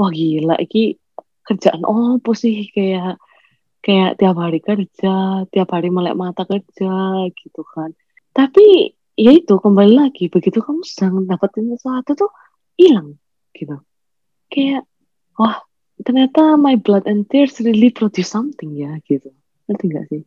wah gila. Iki kerjaan apa sih? Kayak kayak tiap hari kerja tiap hari melek mata kerja gitu kan. Tapi ya itu kembali lagi begitu kamu sedang dapetin sesuatu tuh hilang gitu. Kayak wah ternyata my blood and tears really produce something ya gitu. Ngerti gak sih?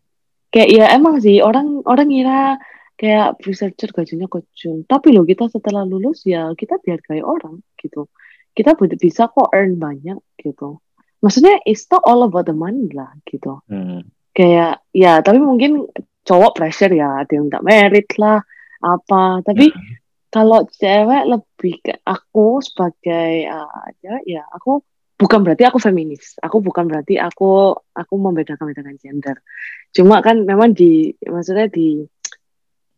Kayak ya emang sih orang orang ngira kayak researcher gajinya kecil. Tapi loh kita setelah lulus ya kita dihargai orang gitu kita bisa kok earn banyak gitu. Maksudnya it's not all about the money lah gitu. Hmm. kayak ya tapi mungkin cowok pressure ya ada yang tak merit lah apa. Tapi hmm. kalau cewek lebih ke aku sebagai uh, ya ya aku bukan berarti aku feminis. Aku bukan berarti aku aku membedakan bedakan gender. Cuma kan memang di maksudnya di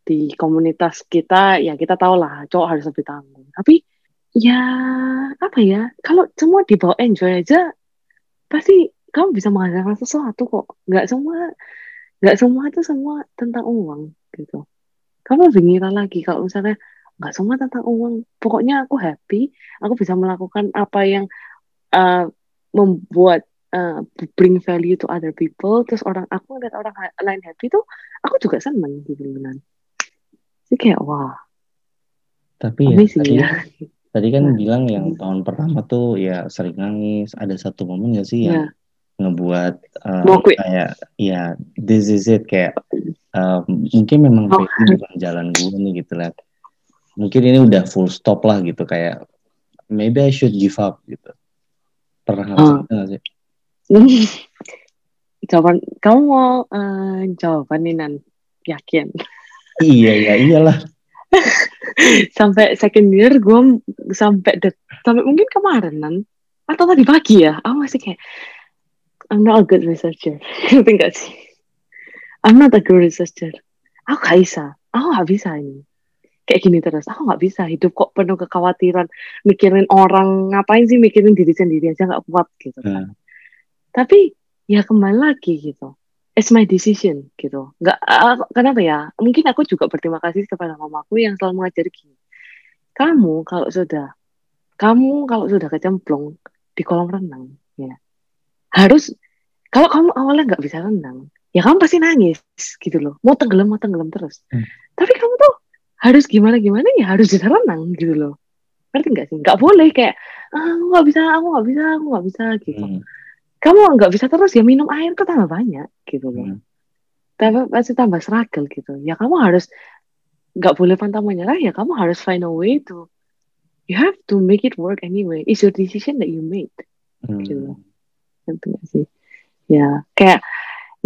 di komunitas kita ya kita tahu lah cowok harus lebih tanggung tapi ya apa ya? Kalau semua dibawa enjoy aja pasti kamu bisa menghasilkan sesuatu kok. Nggak semua nggak semua itu semua tentang uang gitu. Kamu lebih ngira lagi kalau misalnya nggak semua tentang uang. Pokoknya aku happy aku bisa melakukan apa yang uh, membuat uh, bring value to other people terus orang aku ngeliat orang lain happy tuh aku juga seneng gitu kan sih kayak wah. Tapi ya tadi, ya. tadi kan nah. bilang yang tahun pertama tuh ya sering nangis ada satu momen gak sih yang yeah. ngebuat uh, kayak ya this is it kayak uh, mungkin memang oh. ini bukan jalan gue nih gitu lah mungkin ini udah full stop lah gitu kayak maybe I should give up gitu pernah oh. gak sih jawaban kamu mau uh, jawaban nih nan yakin iya ya iyalah sampai second year gue sampai det sampai mungkin kemarin nan. Atau tadi pagi ya? Aku masih kayak I'm not a good researcher. Ngerti gak sih? I'm not a good researcher. Aku gak bisa. Aku gak bisa ini. Kayak gini terus. Aku gak bisa hidup kok penuh kekhawatiran. Mikirin orang ngapain sih mikirin diri sendiri aja gak kuat gitu kan. Hmm. tapi ya kembali lagi gitu it's my decision gitu. Nggak, uh, kenapa ya? Mungkin aku juga berterima kasih kepada mamaku yang selalu mengajari gini. Kamu kalau sudah, kamu kalau sudah kecemplung di kolam renang, ya harus kalau kamu awalnya nggak bisa renang, ya kamu pasti nangis gitu loh. Mau tenggelam, mau tenggelam terus. Hmm. Tapi kamu tuh harus gimana gimana ya harus bisa renang gitu loh. Ngerti nggak sih? Nggak boleh kayak ah, aku nggak bisa, aku nggak bisa, aku nggak bisa gitu. Hmm kamu nggak bisa terus ya minum air tuh tambah banyak gitu loh. Hmm. Tapi pasti tambah struggle gitu. Ya kamu harus nggak boleh pantang menyerah ya kamu harus find a way to you have to make it work anyway. It's your decision that you made. Hmm. Gitu. Tentu sih. Ya kayak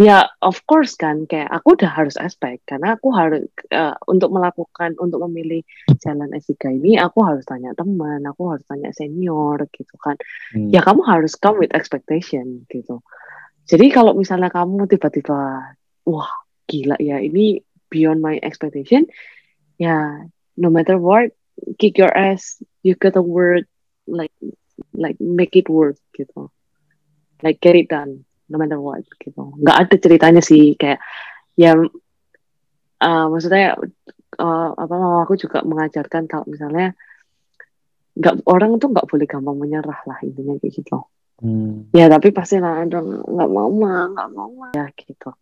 ya of course kan kayak aku udah harus aspek karena aku harus uh, untuk melakukan untuk memilih jalan S3 ini aku harus tanya teman aku harus tanya senior gitu kan. Hmm. ya kamu harus come with expectation gitu. Jadi kalau misalnya kamu tiba-tiba wah gila ya ini beyond my expectation ya no matter what kick your ass you gotta work like like make it work gitu. Like get it done no matter what gitu. Nggak ada ceritanya sih kayak ya uh, maksudnya uh, apa mama aku juga mengajarkan kalau misalnya nggak orang tuh nggak boleh gampang menyerah lah intinya kayak gitu. Hmm. ya tapi pasti lah nggak mau mah nggak mau mah ya gitu.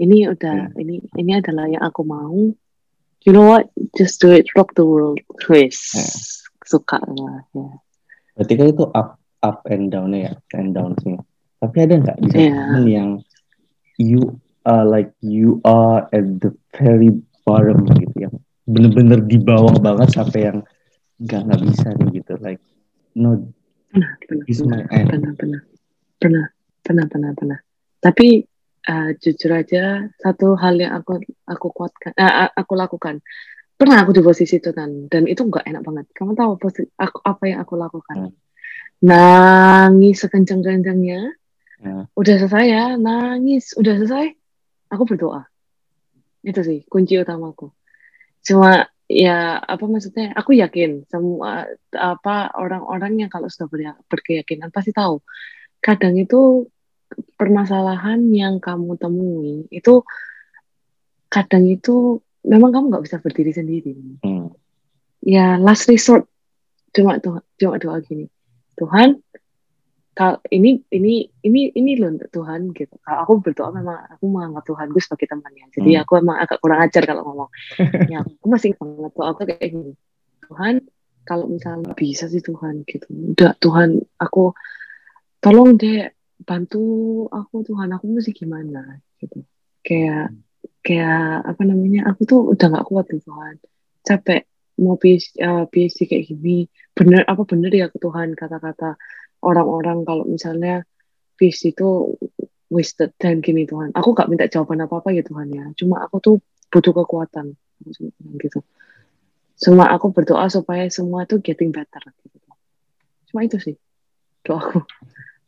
Ini udah hmm. ini ini adalah yang aku mau. You know what? Just do it rock the world please yeah. suka lah ya. Berarti kan itu up up and down ya up and down sih tapi ada nggak di yeah. yang you are like you are at the very bottom gitu yang bener-bener di bawah banget sampai yang nggak nggak bisa nih gitu like no pernah pernah pernah, pernah pernah pernah pernah pernah pernah tapi uh, jujur aja satu hal yang aku aku kuatkan uh, aku lakukan. Pernah aku di posisi itu kan dan itu nggak enak banget. Kamu tahu posisi aku apa yang aku lakukan? Hmm. nangis sekencang-kencangnya ya. udah selesai ya? Nangis. Udah selesai? Aku berdoa. Itu sih kunci utamaku. Cuma ya apa maksudnya? Aku yakin semua apa orang-orang yang kalau sudah berkeyakinan pasti tahu. Kadang itu permasalahan yang kamu temui itu kadang itu memang kamu nggak bisa berdiri sendiri. Hmm. ya last resort. Cuma tuh cuma doa gini. Tuhan kalau ini ini ini ini loh Tuhan gitu. Kalau aku berdoa memang aku menganggap Tuhan gue sebagai temannya. Jadi hmm. aku emang agak kurang ajar kalau ngomong. ya aku masih banget tuh aku kayak gini. Tuhan kalau misalnya bisa sih Tuhan gitu. Udah Tuhan aku tolong deh bantu aku Tuhan aku mesti gimana gitu. Kayak kayak apa namanya aku tuh udah gak kuat tuh Tuhan capek mau PhD, uh, PhD kayak gini bener apa bener ya ke Tuhan kata-kata orang-orang kalau misalnya PhD itu wasted dan gini Tuhan. Aku gak minta jawaban apa-apa ya Tuhan ya. Cuma aku tuh butuh kekuatan gitu. Cuma aku berdoa supaya semua tuh getting better gitu. Cuma itu sih doaku.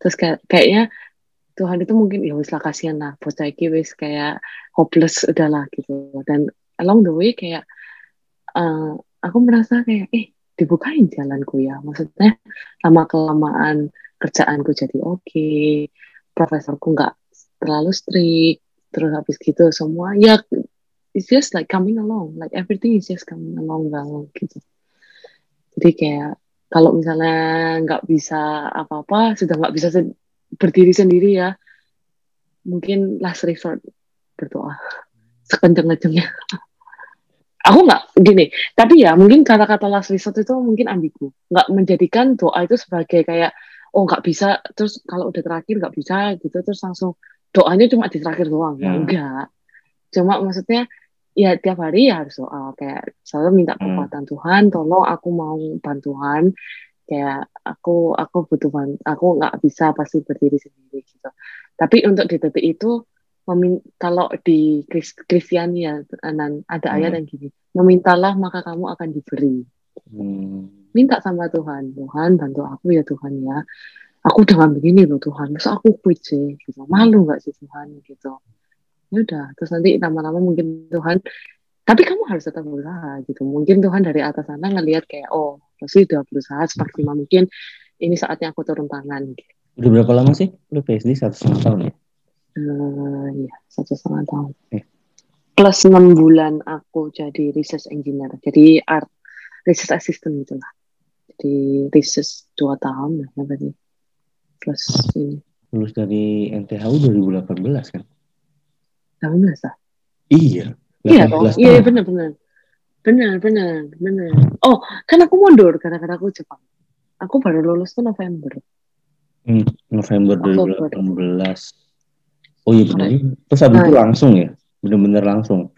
Terus kayak, kayaknya Tuhan itu mungkin ya wis lah kasihan lah buat saya wis kayak hopeless udahlah gitu. Dan along the way kayak uh, aku merasa kayak eh dibukain jalanku ya. Maksudnya lama kelamaan kerjaanku jadi oke okay, profesorku nggak terlalu strict terus habis gitu semua ya it's just like coming along like everything is just coming along banget gitu. Jadi kayak kalau misalnya nggak bisa apa-apa sudah nggak bisa se berdiri sendiri ya mungkin last resort berdoa. Sekenceng-kencengnya aku nggak gini tapi ya mungkin kata-kata last resort itu mungkin ambigu nggak menjadikan doa itu sebagai kayak oh nggak bisa terus kalau udah terakhir nggak bisa gitu terus langsung doanya cuma di terakhir doang ya. enggak cuma maksudnya ya tiap hari ya harus doa kayak selalu minta hmm. kekuatan hmm. Tuhan tolong aku mau bantuan kayak aku aku butuh bantuan aku nggak bisa pasti berdiri sendiri gitu tapi untuk di titik itu kalau di Kristiani ya Anan, ada hmm. ayat yang gini memintalah maka kamu akan diberi. Hmm. minta sama Tuhan Tuhan bantu aku ya Tuhan ya. Aku udah begini loh Tuhan masa aku sih? Gitu. Malu nggak sih Tuhan? Gitu. Ya udah terus nanti lama-lama mungkin Tuhan tapi kamu harus tetap berusaha gitu. Mungkin Tuhan dari atas sana ngelihat kayak oh pasti udah berusaha semaksimal mungkin ini saatnya aku turun tangan gitu. udah berapa lama sih? Lu PSD satu setengah tahun ya uh, ya satu setengah tahun. Eh. plus enam bulan aku jadi research engineer. Jadi art research assistant gitu lah. Jadi research dua tahun lah ya berarti. Plus ini. Lulus dari NTHU 2018 kan? 18 lah. Iya. Iya iya benar benar. Benar benar benar. Oh kan aku mundur karena-karena aku Jepang. Aku baru lulus tuh November. Hmm, November 2018 Oh iya benar. Terus habis nah, itu langsung ya? Bener-bener langsung?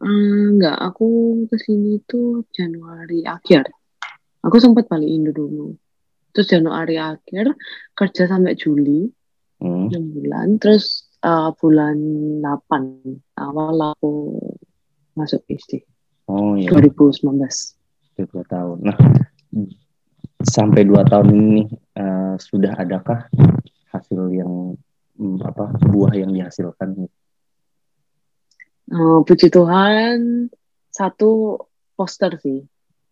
Hmm, enggak, aku ke sini tuh Januari akhir. Aku sempat balik Indo dulu. Terus Januari akhir kerja sampai Juli, hmm. 6 bulan. Terus uh, bulan 8 awal aku masuk SD. Oh iya. 2019. Dua tahun. Nah, sampai dua tahun ini uh, sudah adakah hasil yang Hmm, apa buah yang dihasilkan. Uh, puji Tuhan satu poster sih.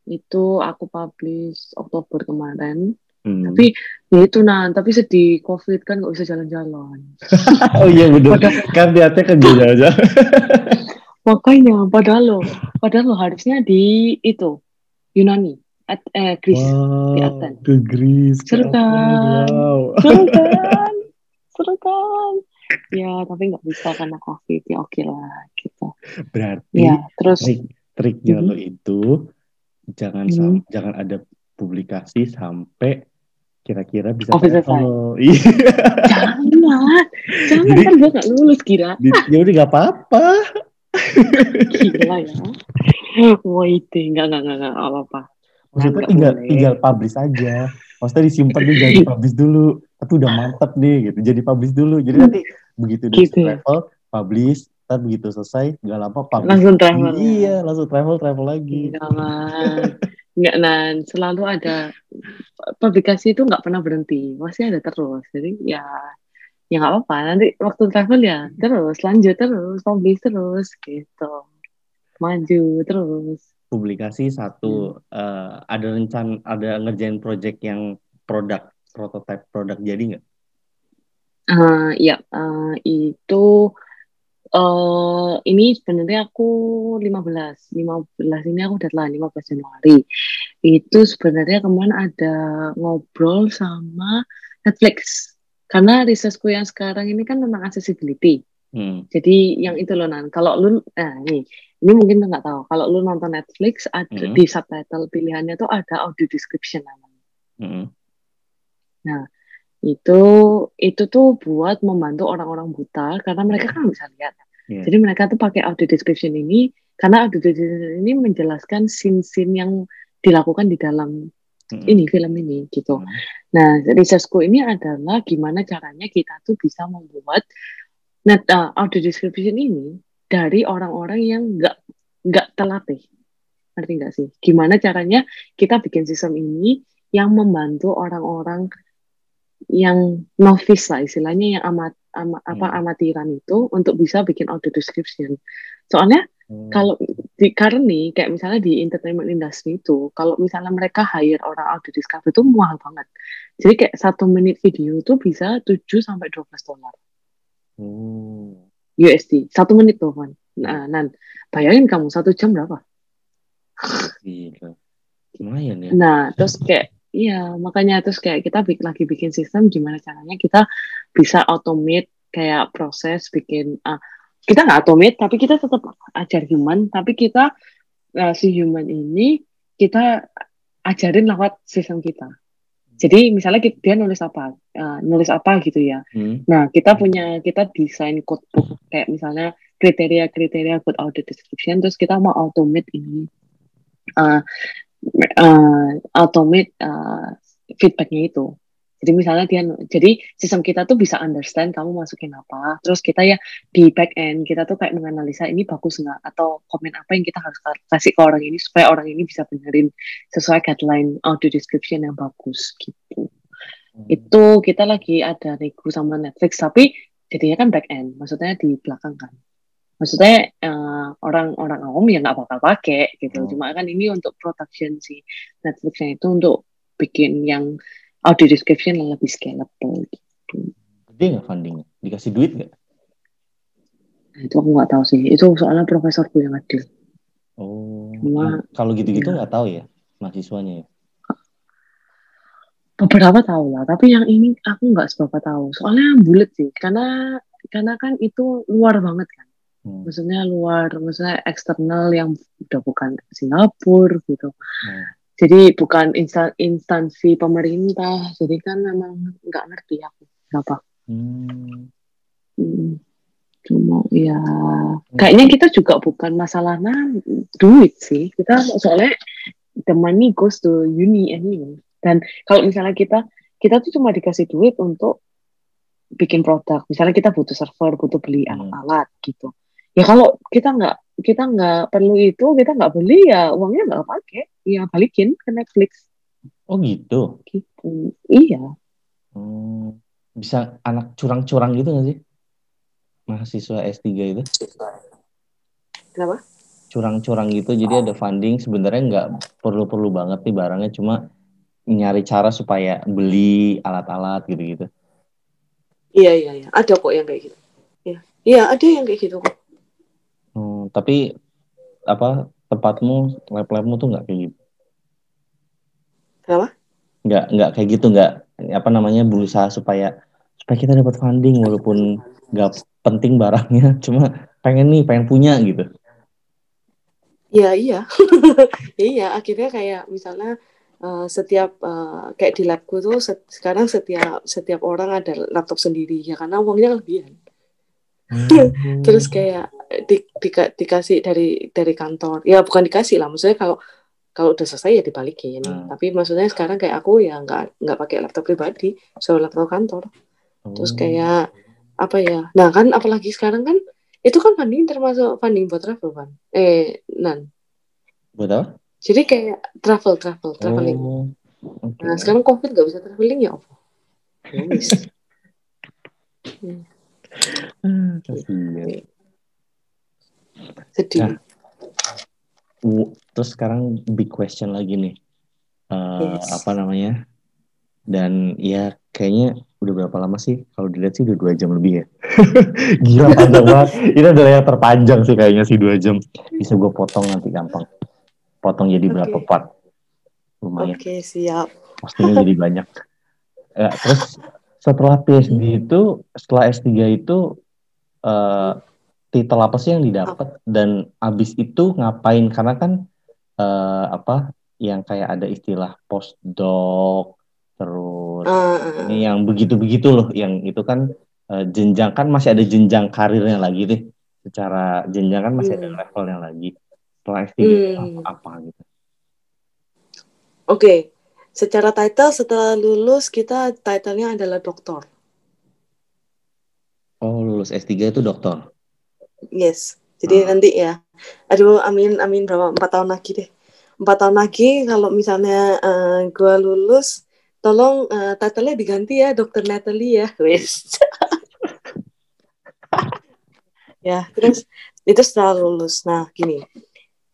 Itu aku publish Oktober kemarin. Hmm. tapi ya itu nah tapi sedih covid kan nggak bisa jalan-jalan. Oh iya benar kan hati kan jalan-jalan makanya padahal lo padahal lo harusnya di itu Yunani. At, eh Greece. Wow, di Aten ke Greece seru kan? Wow. seru kan seru kan? Ya tapi nggak bisa karena covid. Ya oke lah gitu. Berarti ya terus trik triknya mm -hmm. lo itu jangan mm -hmm. jangan ada publikasi sampai kira-kira bisa oh. Iya. jangan. Jangan Jadi, kan gue gak lulus kira. ya udah gak apa-apa. Gila ya. Wait nggak nggak nggak nggak apa-apa. Maksudnya tinggal tinggal publish aja. Maksudnya disimpan dulu jangan publish dulu tapi udah mantap nih gitu. Jadi publish dulu. Jadi nanti begitu di gitu. Ya? travel publish tapi begitu selesai nggak lama publish. Langsung travel iya langsung travel travel lagi. Nggak nan selalu ada publikasi itu nggak pernah berhenti. Masih ada terus. Jadi ya ya nggak apa-apa. Nanti waktu travel ya terus. Lanjut terus publish terus gitu. Maju terus. Publikasi satu. Hmm. uh, ada rencana ada ngerjain project yang produk prototype produk jadi nggak? Uh, ya uh, itu uh, ini sebenarnya aku 15 15 ini aku deadline 15 Januari itu sebenarnya kemarin ada ngobrol sama Netflix karena risetku yang sekarang ini kan tentang accessibility hmm. jadi yang itu loh nan kalau lu nah ini ini mungkin nggak tahu kalau lu nonton Netflix ada hmm. di subtitle pilihannya tuh ada audio description namanya hmm. Nah itu itu tuh buat membantu orang-orang buta karena mereka kan bisa lihat yeah. jadi mereka tuh pakai audio description ini karena audio description ini menjelaskan scene-scene yang dilakukan di dalam mm-hmm. ini film ini gitu. Mm-hmm. Nah, researchku ini adalah gimana caranya kita tuh bisa membuat net uh, audio description ini dari orang-orang yang nggak nggak terlatih. Ngerti nggak sih? Gimana caranya kita bikin sistem ini yang membantu orang-orang yang novice lah istilahnya yang amat, amat hmm. apa amatiran itu untuk bisa bikin audio description. Soalnya hmm. kalau di karena nih kayak misalnya di entertainment industry itu kalau misalnya mereka hire orang audio description itu mahal banget. Jadi kayak satu menit video itu bisa 7 sampai 12 dolar. Hmm. USD satu menit tuh kan. Nah, nan bayangin kamu satu jam berapa? Gila. Lumayan ya. Nah, terus kayak Iya, makanya terus kayak kita bikin, lagi bikin sistem gimana caranya kita bisa automate kayak proses bikin uh, kita nggak automate tapi kita tetap ajar human tapi kita uh, si human ini kita ajarin lewat sistem kita. Jadi misalnya kita, dia nulis apa, uh, nulis apa gitu ya. Hmm. Nah kita punya kita desain codebook kayak misalnya kriteria-kriteria buat audit description, terus kita mau automate ini. Uh, uh, automate uh, feedbacknya itu. Jadi misalnya dia, jadi sistem kita tuh bisa understand kamu masukin apa, terus kita ya di back end kita tuh kayak menganalisa ini bagus nggak atau komen apa yang kita harus kasih ke orang ini supaya orang ini bisa benerin sesuai guideline audio description yang bagus gitu. Hmm. Itu kita lagi ada nego sama Netflix tapi jadinya kan back end, maksudnya di belakang kan maksudnya orang-orang uh, awam ya nggak bakal pakai gitu. Oh. cuma kan ini untuk production si Netflixnya itu untuk bikin yang audio description yang lebih scalable gitu. Gede nggak fundingnya dikasih duit nggak? Nah, itu aku nggak tahu sih. Itu soalnya profesorku yang adil oh cuma kalau gitu-gitu iya. nggak ya. tahu ya mahasiswanya ya? Beberapa tahu lah tapi yang ini aku nggak seberapa tahu. Soalnya bulat sih karena karena kan itu luar banget kan Hmm. Maksudnya luar, maksudnya eksternal yang udah bukan Singapura gitu. Hmm. Jadi bukan instan, instansi pemerintah. Jadi kan memang nggak ngerti aku kenapa. Hmm. Hmm. Cuma ya hmm. kayaknya kita juga bukan masalahnya duit sih. Kita soalnya the money goes to uni anyway. Dan kalau misalnya kita kita tuh cuma dikasih duit untuk bikin produk. Misalnya kita butuh server, butuh beli hmm. alat-alat gitu ya kalau kita nggak kita nggak perlu itu kita nggak beli ya uangnya nggak pakai ya balikin ke Netflix. Oh gitu? Gitu. Iya. Hmm, bisa anak curang-curang gitu nggak sih? Mahasiswa S3 itu. Kenapa? Curang-curang gitu jadi ada funding. Sebenarnya nggak perlu-perlu banget nih barangnya cuma nyari cara supaya beli alat-alat gitu-gitu. Iya iya iya. Ada kok yang kayak gitu. Iya. Iya ada yang kayak gitu kok tapi apa tempatmu lab-labmu tuh nggak kayak gitu? Kenapa? Nggak nggak kayak gitu nggak apa namanya berusaha supaya supaya kita dapat funding walaupun nggak penting barangnya cuma pengen nih pengen punya gitu. Iya iya iya akhirnya kayak misalnya uh, setiap uh, kayak di labku tuh se sekarang setiap setiap orang ada laptop sendiri ya karena uangnya lebihan. Hmm. Terus kayak di, di, dikasih dari dari kantor ya bukan dikasih lah maksudnya kalau kalau udah selesai ya dibalikin hmm. tapi maksudnya sekarang kayak aku ya nggak nggak pakai laptop pribadi so laptop kantor terus oh. kayak apa ya nah kan apalagi sekarang kan itu kan funding termasuk funding buat travel kan eh nan buat apa jadi kayak travel travel traveling oh, okay. nah sekarang covid nggak bisa traveling ya apa hmm. Hmm sedih nah, terus sekarang big question lagi nih uh, yes. apa namanya dan ya kayaknya udah berapa lama sih kalau dilihat sih udah dua jam lebih ya Gila panjang banget. Ini adalah yang terpanjang sih kayaknya sih dua jam. Bisa gue potong nanti gampang. Potong jadi okay. berapa part? Lumayan. Oke okay, siap. Pastinya jadi banyak. Ya, terus setelah PhD hmm. itu, setelah S3 itu, uh, titel apa sih yang didapat? Dan abis itu ngapain? Karena kan uh, apa yang kayak ada istilah postdoc, terus uh, ini yang begitu-begitu loh, yang itu kan uh, jenjang kan masih ada jenjang karirnya lagi deh. Secara jenjang kan masih hmm. ada levelnya lagi. Setelah S3 hmm. apa, apa gitu. Oke, okay. Secara title setelah lulus kita titlenya adalah doktor. Oh, lulus S3 itu doktor. Yes. Jadi hmm. nanti ya. Aduh, amin amin berapa empat tahun lagi deh. Empat tahun lagi kalau misalnya uh, gue lulus, tolong uh, title-nya diganti ya, Dokter Natalie ya, wes. ya, terus itu setelah lulus. Nah, gini,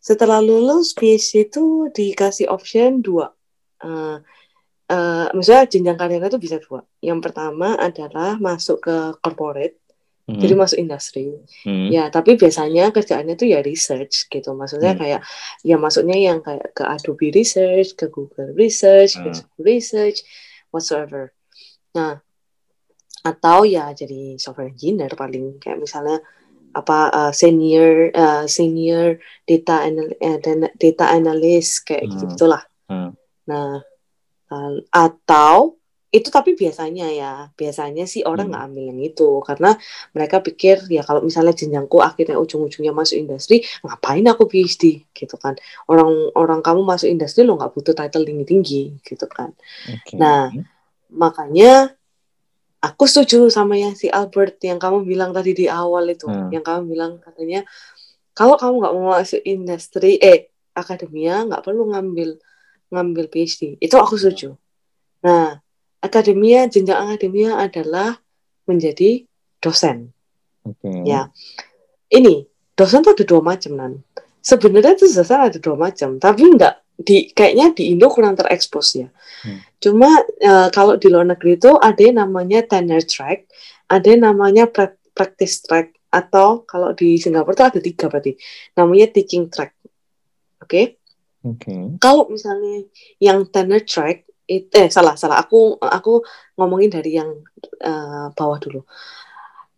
setelah lulus PhD itu dikasih option dua. Uh, uh, misalnya jenjang karirnya itu bisa dua. Yang pertama adalah masuk ke corporate, hmm. jadi masuk industri. Hmm. Ya, tapi biasanya kerjaannya tuh ya research gitu. Maksudnya hmm. kayak ya masuknya yang kayak ke Adobe Research, ke Google Research, hmm. ke Google Research, whatsoever. Nah, atau ya jadi software engineer paling kayak misalnya apa uh, senior uh, senior data anal uh, data analyst kayak hmm. gitu gitulah. Hmm. Nah, atau itu tapi biasanya ya biasanya sih orang nggak hmm. ambil yang itu karena mereka pikir ya kalau misalnya jenjangku akhirnya ujung-ujungnya masuk industri ngapain aku PhD gitu kan orang orang kamu masuk industri lo nggak butuh title tinggi tinggi gitu kan okay. nah makanya aku setuju sama yang si Albert yang kamu bilang tadi di awal itu, hmm. yang kamu bilang katanya kalau kamu nggak mau masuk industri, eh akademia nggak perlu ngambil ngambil PhD. Itu aku setuju. Nah, akademia jenjang akademia adalah menjadi dosen. Okay. Ya, ini dosen tuh ada dua macam nan. Sebenarnya itu dosen ada dua macam, tapi enggak di kayaknya di Indo kurang terekspos ya. Hmm. Cuma uh, kalau di luar negeri itu ada yang namanya tenure track, ada yang namanya practice track atau kalau di Singapura itu ada tiga berarti. Namanya teaching track. Oke? Okay? Okay. Kalau misalnya yang tenure track itu eh salah salah aku aku ngomongin dari yang uh, bawah dulu.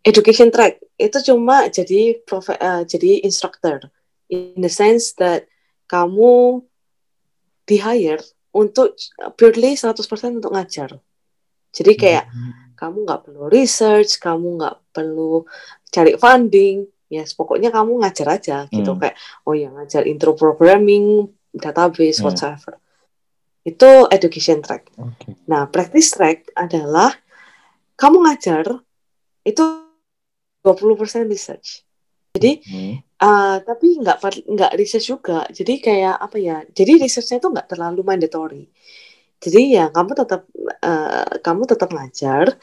Education track itu cuma jadi profe, uh, jadi instructor in the sense that kamu di hire untuk purely 100% untuk ngajar. Jadi kayak hmm. kamu nggak perlu research, kamu nggak perlu cari funding, ya yes, pokoknya kamu ngajar aja gitu hmm. kayak oh ya ngajar intro programming, database, hmm. whatever. Itu education track. Okay. Nah, practice track adalah kamu ngajar itu 20% research. Jadi hmm. Uh, tapi nggak nggak research juga jadi kayak apa ya jadi researchnya itu nggak terlalu mandatory jadi ya kamu tetap uh, kamu tetap ngajar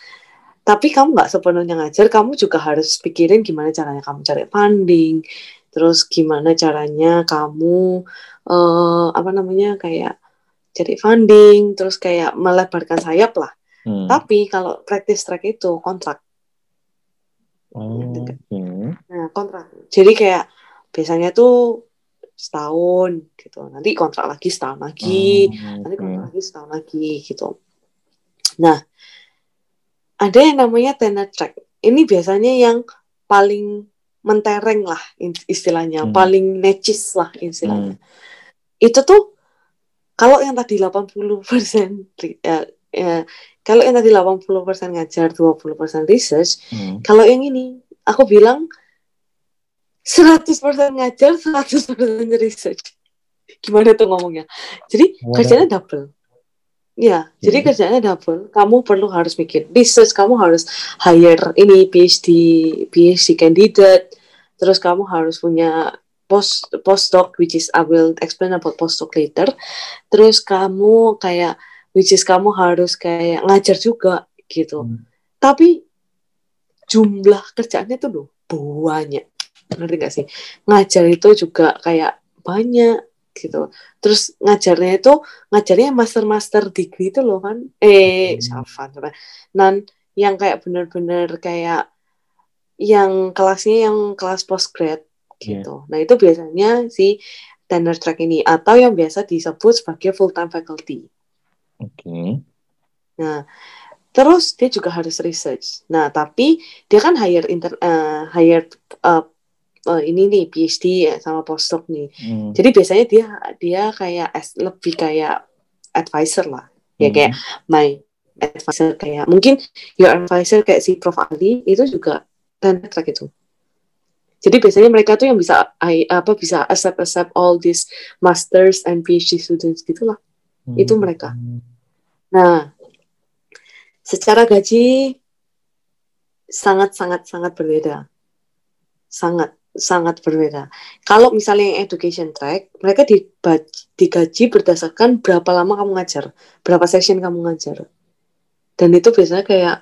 tapi kamu nggak sepenuhnya ngajar kamu juga harus pikirin gimana caranya kamu cari funding terus gimana caranya kamu uh, apa namanya kayak cari funding terus kayak melebarkan sayap lah hmm. tapi kalau practice track itu kontrak Oh, okay. Nah, kontrak. Jadi kayak biasanya tuh setahun gitu. Nanti kontrak lagi setahun lagi, oh, nanti kontrak lagi setahun lagi gitu. Nah, ada yang namanya tenure track. Ini biasanya yang paling mentereng lah istilahnya, hmm. paling necis lah istilahnya. Hmm. Itu tuh kalau yang tadi 80% ya, ya kalau yang tadi 80% ngajar, 20% research, hmm. kalau yang ini aku bilang 100% ngajar, 100% research. Gimana tuh ngomongnya? Jadi Wadah. kerjanya double. Ya, hmm. jadi kerjanya double. Kamu perlu harus mikir research, kamu harus hire ini PhD, PhD candidate, terus kamu harus punya post postdoc which is I will explain about postdoc later. Terus kamu kayak which is kamu harus kayak ngajar juga gitu hmm. tapi jumlah kerjaannya tuh loh banyak ngerti gak sih ngajar itu juga kayak banyak gitu terus ngajarnya itu ngajarnya master master degree itu loh kan eh hmm. Safan nan yang kayak bener-bener kayak yang kelasnya yang kelas postgrad gitu. Yeah. Nah itu biasanya si tenure track ini atau yang biasa disebut sebagai full time faculty. Oke. Okay. Nah terus dia juga harus research. Nah tapi dia kan hire inter uh, hire uh, uh, ini nih PhD ya, sama postdoc nih. Hmm. Jadi biasanya dia dia kayak lebih kayak advisor lah. Ya hmm. kayak my advisor kayak mungkin your advisor kayak si Prof Ali itu juga tenure track itu. Jadi biasanya mereka tuh yang bisa apa bisa accept accept all these masters and PhD students gitulah. Hmm. Itu mereka. Nah, secara gaji sangat sangat sangat berbeda. Sangat sangat berbeda. Kalau misalnya yang education track, mereka digaji berdasarkan berapa lama kamu ngajar, berapa session kamu ngajar. Dan itu biasanya kayak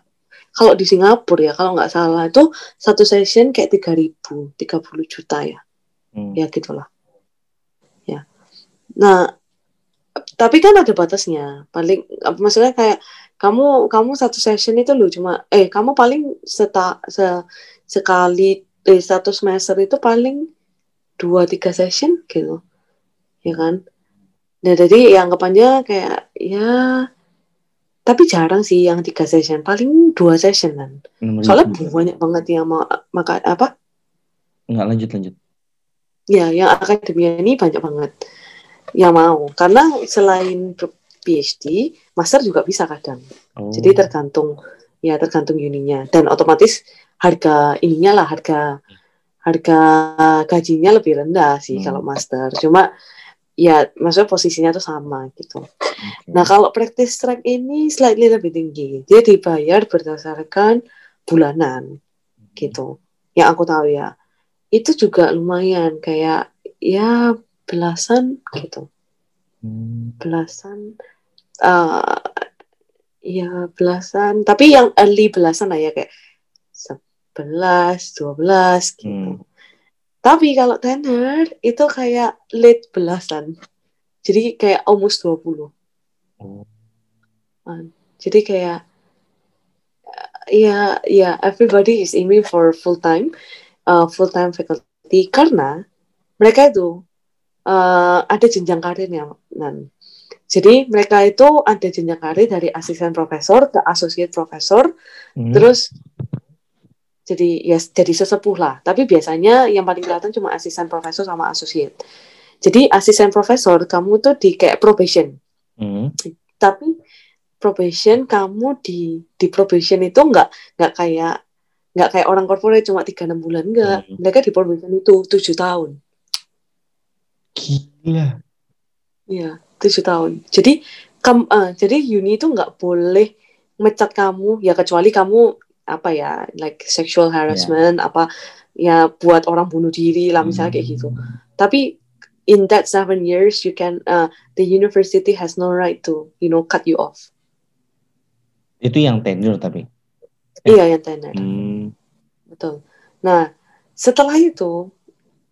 kalau di Singapura ya, kalau nggak salah itu satu session kayak 3000, 30 juta ya. Hmm. Ya gitulah. Ya. Nah, tapi kan ada batasnya. Paling maksudnya kayak kamu kamu satu session itu loh cuma eh kamu paling seta se, sekali eh, satu semester itu paling dua tiga session gitu ya kan? Nah jadi yang anggapannya kayak ya tapi jarang sih yang tiga session paling dua session kan. Soalnya banyak banget yang mau maka apa? Nggak lanjut lanjut. Ya yang akademia ini banyak banget yang mau. Karena selain PhD master juga bisa kadang. Oh. jadi tergantung ya tergantung uninya dan otomatis harga ininya lah harga harga gajinya lebih rendah sih hmm. kalau master. Cuma ya maksudnya posisinya tuh sama gitu. Okay. nah kalau practice track ini slightly lebih tinggi. Dia dibayar berdasarkan bulanan gitu. Yang aku tahu ya. Itu juga lumayan kayak ya belasan gitu. Hmm. belasan uh, ya belasan tapi yang early belasan lah ya kayak 11, 12 gitu. Hmm. Tapi kalau tenor itu kayak late belasan. Jadi kayak almost 20. Oh. Uh, jadi kayak ya ya everybody is aiming for full time uh, full time faculty karena mereka itu uh, ada jenjang karirnya nan jadi mereka itu ada jenjang karir dari asisten profesor ke associate profesor. Hmm. terus jadi ya jadi sesepuh lah. Tapi biasanya yang paling kelihatan cuma asisten profesor sama associate. Jadi asisten profesor kamu tuh di kayak probation. Hmm. tapi probation kamu di di probation itu nggak nggak kayak nggak kayak orang corporate cuma tiga enam bulan enggak hmm. mereka di probation itu tujuh tahun. Gila. Iya, tujuh tahun. Jadi, kam, uh, jadi uni itu nggak boleh mecat kamu ya kecuali kamu apa ya like sexual harassment yeah. apa ya buat orang bunuh diri lah misalnya kayak gitu hmm. tapi in that seven years you can uh, the university has no right to you know cut you off itu yang tenure tapi iya yang tenure hmm. betul nah setelah itu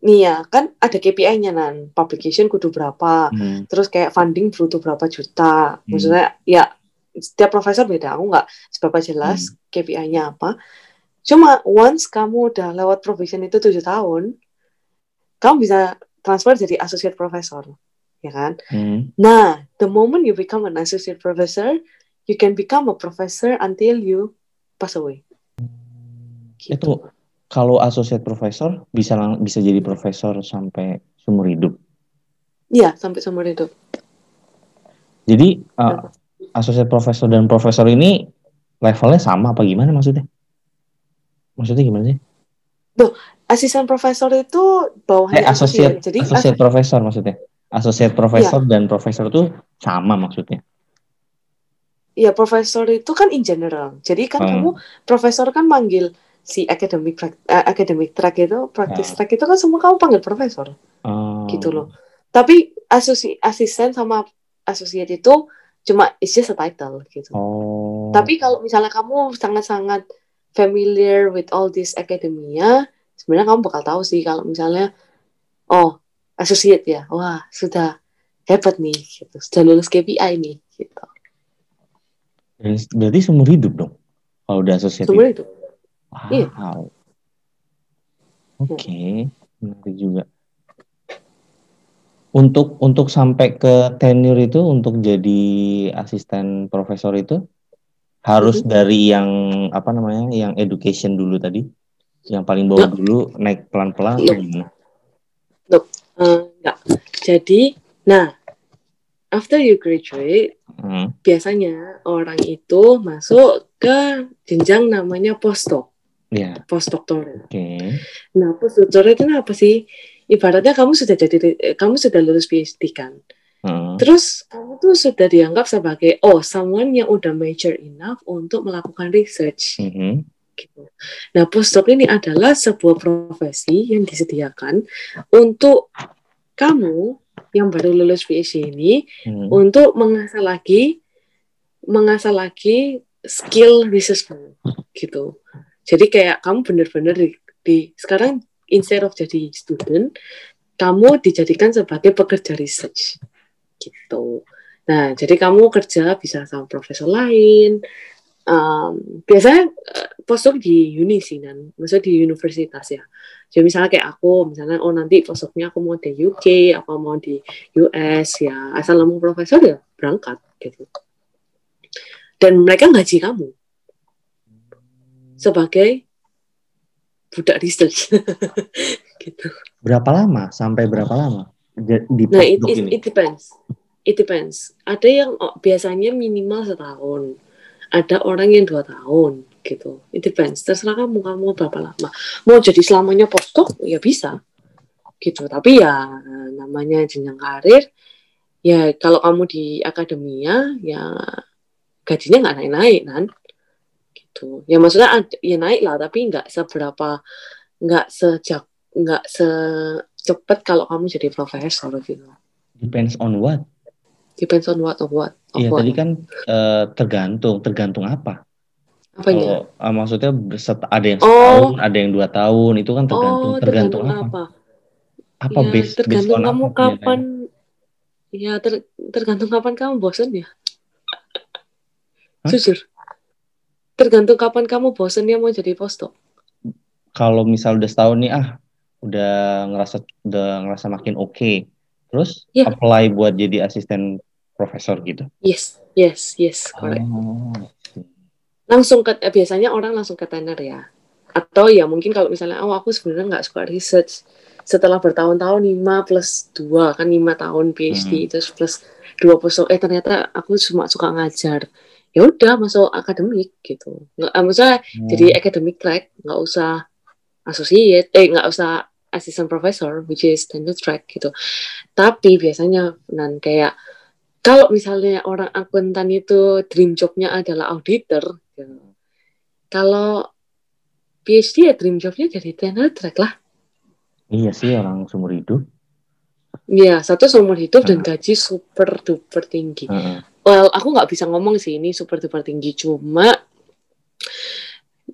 nih ya kan ada KPI-nya nan publication kudu berapa hmm. terus kayak funding butuh berapa juta hmm. maksudnya ya setiap profesor beda aku nggak seberapa jelas hmm. KPI-nya apa cuma once kamu udah lewat profession itu tujuh tahun kamu bisa transfer jadi associate professor ya kan hmm. nah the moment you become an associate professor you can become a professor until you pass away gitu. itu kalau associate professor bisa bisa jadi profesor sampai seumur hidup Iya, sampai seumur hidup. Jadi uh, asosiat profesor dan profesor ini levelnya sama apa gimana maksudnya? Maksudnya gimana sih? Tuh, asisten profesor itu bawahnya eh, asosiat, jadi asosiat profesor maksudnya. Asosiat profesor ya. dan profesor itu sama maksudnya. Iya, profesor itu kan in general. Jadi kan hmm. kamu profesor kan manggil si academic uh, academic track itu, practice ya. track itu kan semua kamu panggil profesor. Hmm. Gitu loh. Tapi asosi asisten sama asosiat itu cuma it's just a title gitu. Oh. Tapi kalau misalnya kamu sangat-sangat familiar with all this academia, sebenarnya kamu bakal tahu sih kalau misalnya oh associate ya, wah sudah hebat nih, gitu. sudah lulus KPI nih, gitu. Berarti seumur hidup dong, kalau udah associate. Seumur hidup. Wow. Iya. Oke, okay. menarik juga. Untuk untuk sampai ke tenure itu untuk jadi asisten profesor itu harus mm -hmm. dari yang apa namanya yang education dulu tadi, yang paling bawah no. dulu naik pelan-pelan no. gimana? Uh, enggak. Jadi, nah after you graduate, hmm. biasanya orang itu masuk ke jenjang namanya postdoc. Yeah. Postdoctoral. Okay. Nah, postdoctoral itu apa sih? ibaratnya kamu sudah jadi kamu sudah lulus PhD kan hmm. terus kamu tuh sudah dianggap sebagai oh someone yang udah major enough untuk melakukan research hmm. gitu nah postdoc ini adalah sebuah profesi yang disediakan untuk kamu yang baru lulus PhD ini hmm. untuk mengasah lagi mengasah lagi skill research gitu jadi kayak kamu benar-benar di, di sekarang instead of jadi student, kamu dijadikan sebagai pekerja research. Gitu. Nah, jadi kamu kerja bisa sama profesor lain. Um, biasanya uh, postdoc di uni sih, dan maksudnya di universitas ya. Jadi misalnya kayak aku, misalnya oh nanti postdocnya aku mau di UK, aku mau di US ya, asal kamu profesor ya berangkat gitu. Dan mereka gaji kamu sebagai budak research gitu. Berapa lama? Sampai berapa lama? Di nah, it, it, it depends. It depends. Ada yang oh, biasanya minimal setahun. Ada orang yang dua tahun gitu. It depends. Terserah kamu kamu berapa lama. Mau jadi selamanya postdoc ya bisa gitu. Tapi ya namanya jenjang karir. Ya kalau kamu di akademia ya gajinya nggak naik-naik kan gitu. Ya maksudnya ya naik lah tapi nggak seberapa nggak sejak nggak secepat kalau kamu jadi profesor gitu. Depends on what? Depends on what of what Iya tadi kan uh, tergantung tergantung apa? Apanya? Kalau uh, maksudnya ada yang setahun, oh. ada yang dua tahun, itu kan tergantung oh, tergantung, tergantung apa? Apa, ya, base, tergantung based kamu apa, kapan ya ter, tergantung kapan kamu bosan ya. Jujur tergantung kapan kamu bosennya mau jadi postdoc. Kalau misal udah setahun nih ah udah ngerasa udah ngerasa makin oke, okay. terus yeah. apply buat jadi asisten profesor gitu. Yes, yes, yes, correct. Oh. Langsung ke eh, biasanya orang langsung ke tenor ya. Atau ya mungkin kalau misalnya oh aku sebenarnya nggak suka research setelah bertahun-tahun 5 plus 2 kan 5 tahun PhD hmm. terus plus 2 postdoc eh ternyata aku cuma suka ngajar ya udah masuk akademik gitu nggak uh, maksudnya hmm. jadi academic track nggak usah associate eh nggak usah assistant professor which is tenure track gitu tapi biasanya nan kayak kalau misalnya orang akuntan itu dream jobnya adalah auditor gitu. kalau PhD ya dream jobnya jadi tenure track lah iya sih orang seumur hidup Iya, satu seumur hidup dan gaji super duper tinggi. Uh well aku nggak bisa ngomong sih ini super duper tinggi. Cuma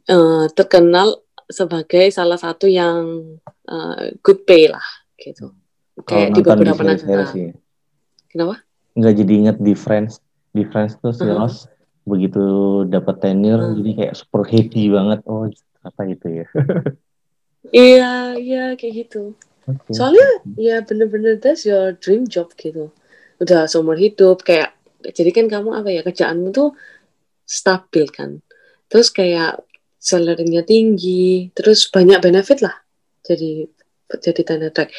uh, terkenal sebagai salah satu yang uh, good pay lah gitu. Kayak di beberapa negara kenapa? Nggak jadi inget di Friends di Friends tuh si uh -huh. Ross begitu dapat tenure uh. -huh. jadi kayak super happy banget. Oh apa gitu ya? Iya iya kayak gitu. Okay. soalnya ya bener-bener that's your dream job gitu. Udah seumur hidup kayak jadi kan kamu apa ya kerjaanmu tuh stabil kan. Terus kayak salary tinggi terus banyak benefit lah jadi jadi tanda track.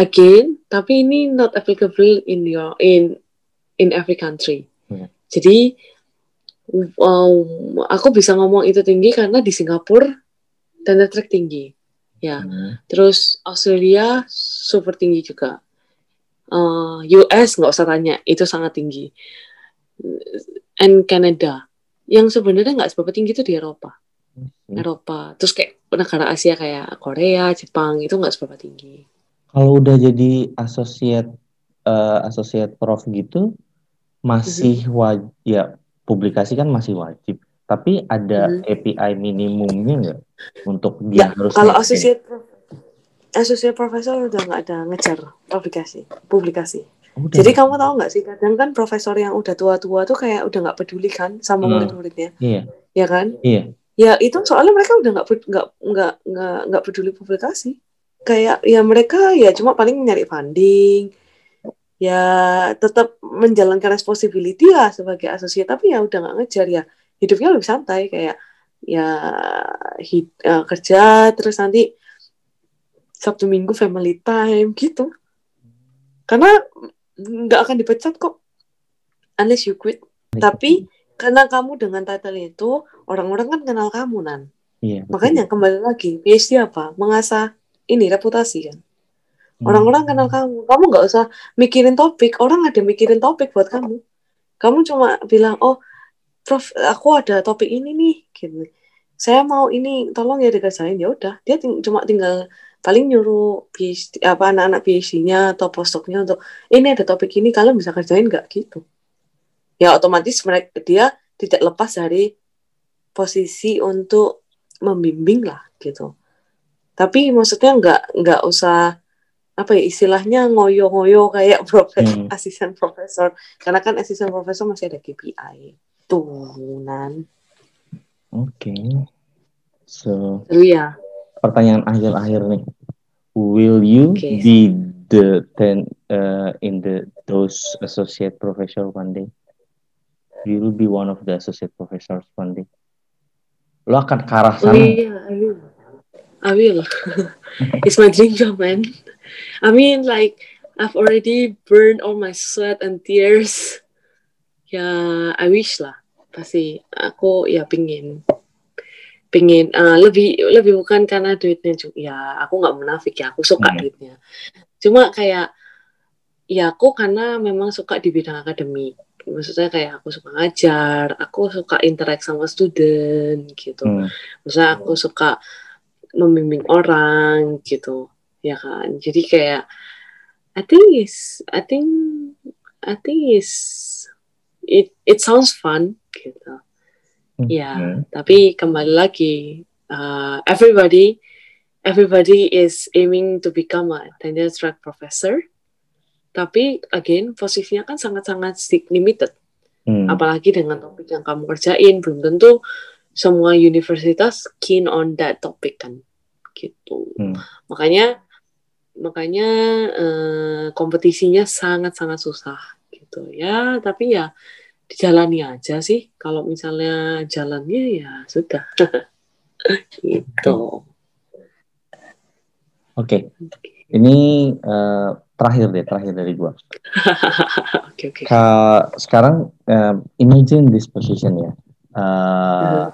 Again tapi ini not applicable in your in in every country. Hmm. jadi um, aku bisa ngomong itu tinggi karena di Singapura tanda track tinggi ya. Hmm. terus Australia super tinggi juga uh, eh, US nggak usah tanya itu sangat tinggi and Canada yang sebenarnya nggak seberapa tinggi itu di Eropa hmm. Eropa terus kayak negara Asia kayak Korea Jepang itu nggak seberapa tinggi kalau udah jadi associate uh, associate prof gitu masih mm-hmm. wajib ya publikasi kan masih wajib tapi ada mm-hmm. API minimumnya nggak untuk dia ya, harus kalau associate prof associate profesor udah nggak ada ngejar publikasi publikasi. Udah. jadi kamu tahu nggak sih kadang kan profesor yang udah tua-tua tuh kayak udah nggak peduli kan sama hmm. murid-muridnya. Iya. Ya kan? Iya. Ya itu soalnya mereka udah nggak nggak nggak nggak nggak peduli publikasi. Kayak ya mereka ya cuma paling nyari funding ya tetap menjalankan responsibility lah sebagai asosiat tapi ya udah nggak ngejar ya hidupnya lebih santai kayak ya hid, uh, kerja terus nanti Sabtu Minggu family time gitu. Karena nggak akan dipecat kok. Unless you quit. Tapi karena kamu dengan title itu orang-orang kan kenal kamu nan. Iya, makanya kembali lagi PhD apa? Mengasah ini reputasi kan? Hmm. orang-orang kenal kamu. Kamu nggak usah mikirin topik. Orang ada mikirin topik buat kamu. Kamu cuma bilang oh prof aku ada topik ini nih gitu. Saya mau ini tolong ya dikerjain. Ya udah dia ting cuma tinggal paling nyuruh PhD, apa anak-anak PhD-nya atau postdoc-nya untuk ini ada topik ini kalian bisa kerjain nggak? Gitu. Ya otomatis mereka dia tidak lepas dari posisi untuk membimbing lah gitu. Tapi maksudnya nggak nggak usah apa ya istilahnya ngoyo-ngoyo kayak profes hmm. asisten profesor. Karena kan asisten profesor masih ada KPI turunan. Oke. Okay. so ya pertanyaan akhir-akhir nih will you okay. be the ten uh, in the those associate professor one day you will be one of the associate professors one day. Lo akan ke arah sana. Oh, iya, I will. I will. It's my dream job, man. I mean, like, I've already burned all my sweat and tears. Ya, I wish lah. Pasti aku ya pingin pingin uh, lebih lebih bukan karena duitnya juga ya aku nggak menafik ya aku suka hmm. duitnya cuma kayak ya aku karena memang suka di bidang akademik maksudnya kayak aku suka ngajar, aku suka interaksi sama student gitu. Hmm. Maksudnya aku suka membimbing orang gitu, ya kan. Jadi kayak I think is I think I think is it it sounds fun gitu. Hmm. Ya, tapi kembali lagi uh, everybody everybody is aiming to become a tenure track professor. Tapi again posisinya kan sangat-sangat limited. Hmm. apalagi dengan topik yang kamu kerjain belum tentu semua universitas keen on that topic kan. Gitu. Hmm. makanya makanya uh, kompetisinya sangat-sangat susah. Gitu. Ya tapi ya dijalani aja sih kalau misalnya jalannya ya sudah gitu oke okay. ini uh, terakhir deh terakhir dari gua okay, okay. sekarang uh, imagine this position ya uh, uh-huh.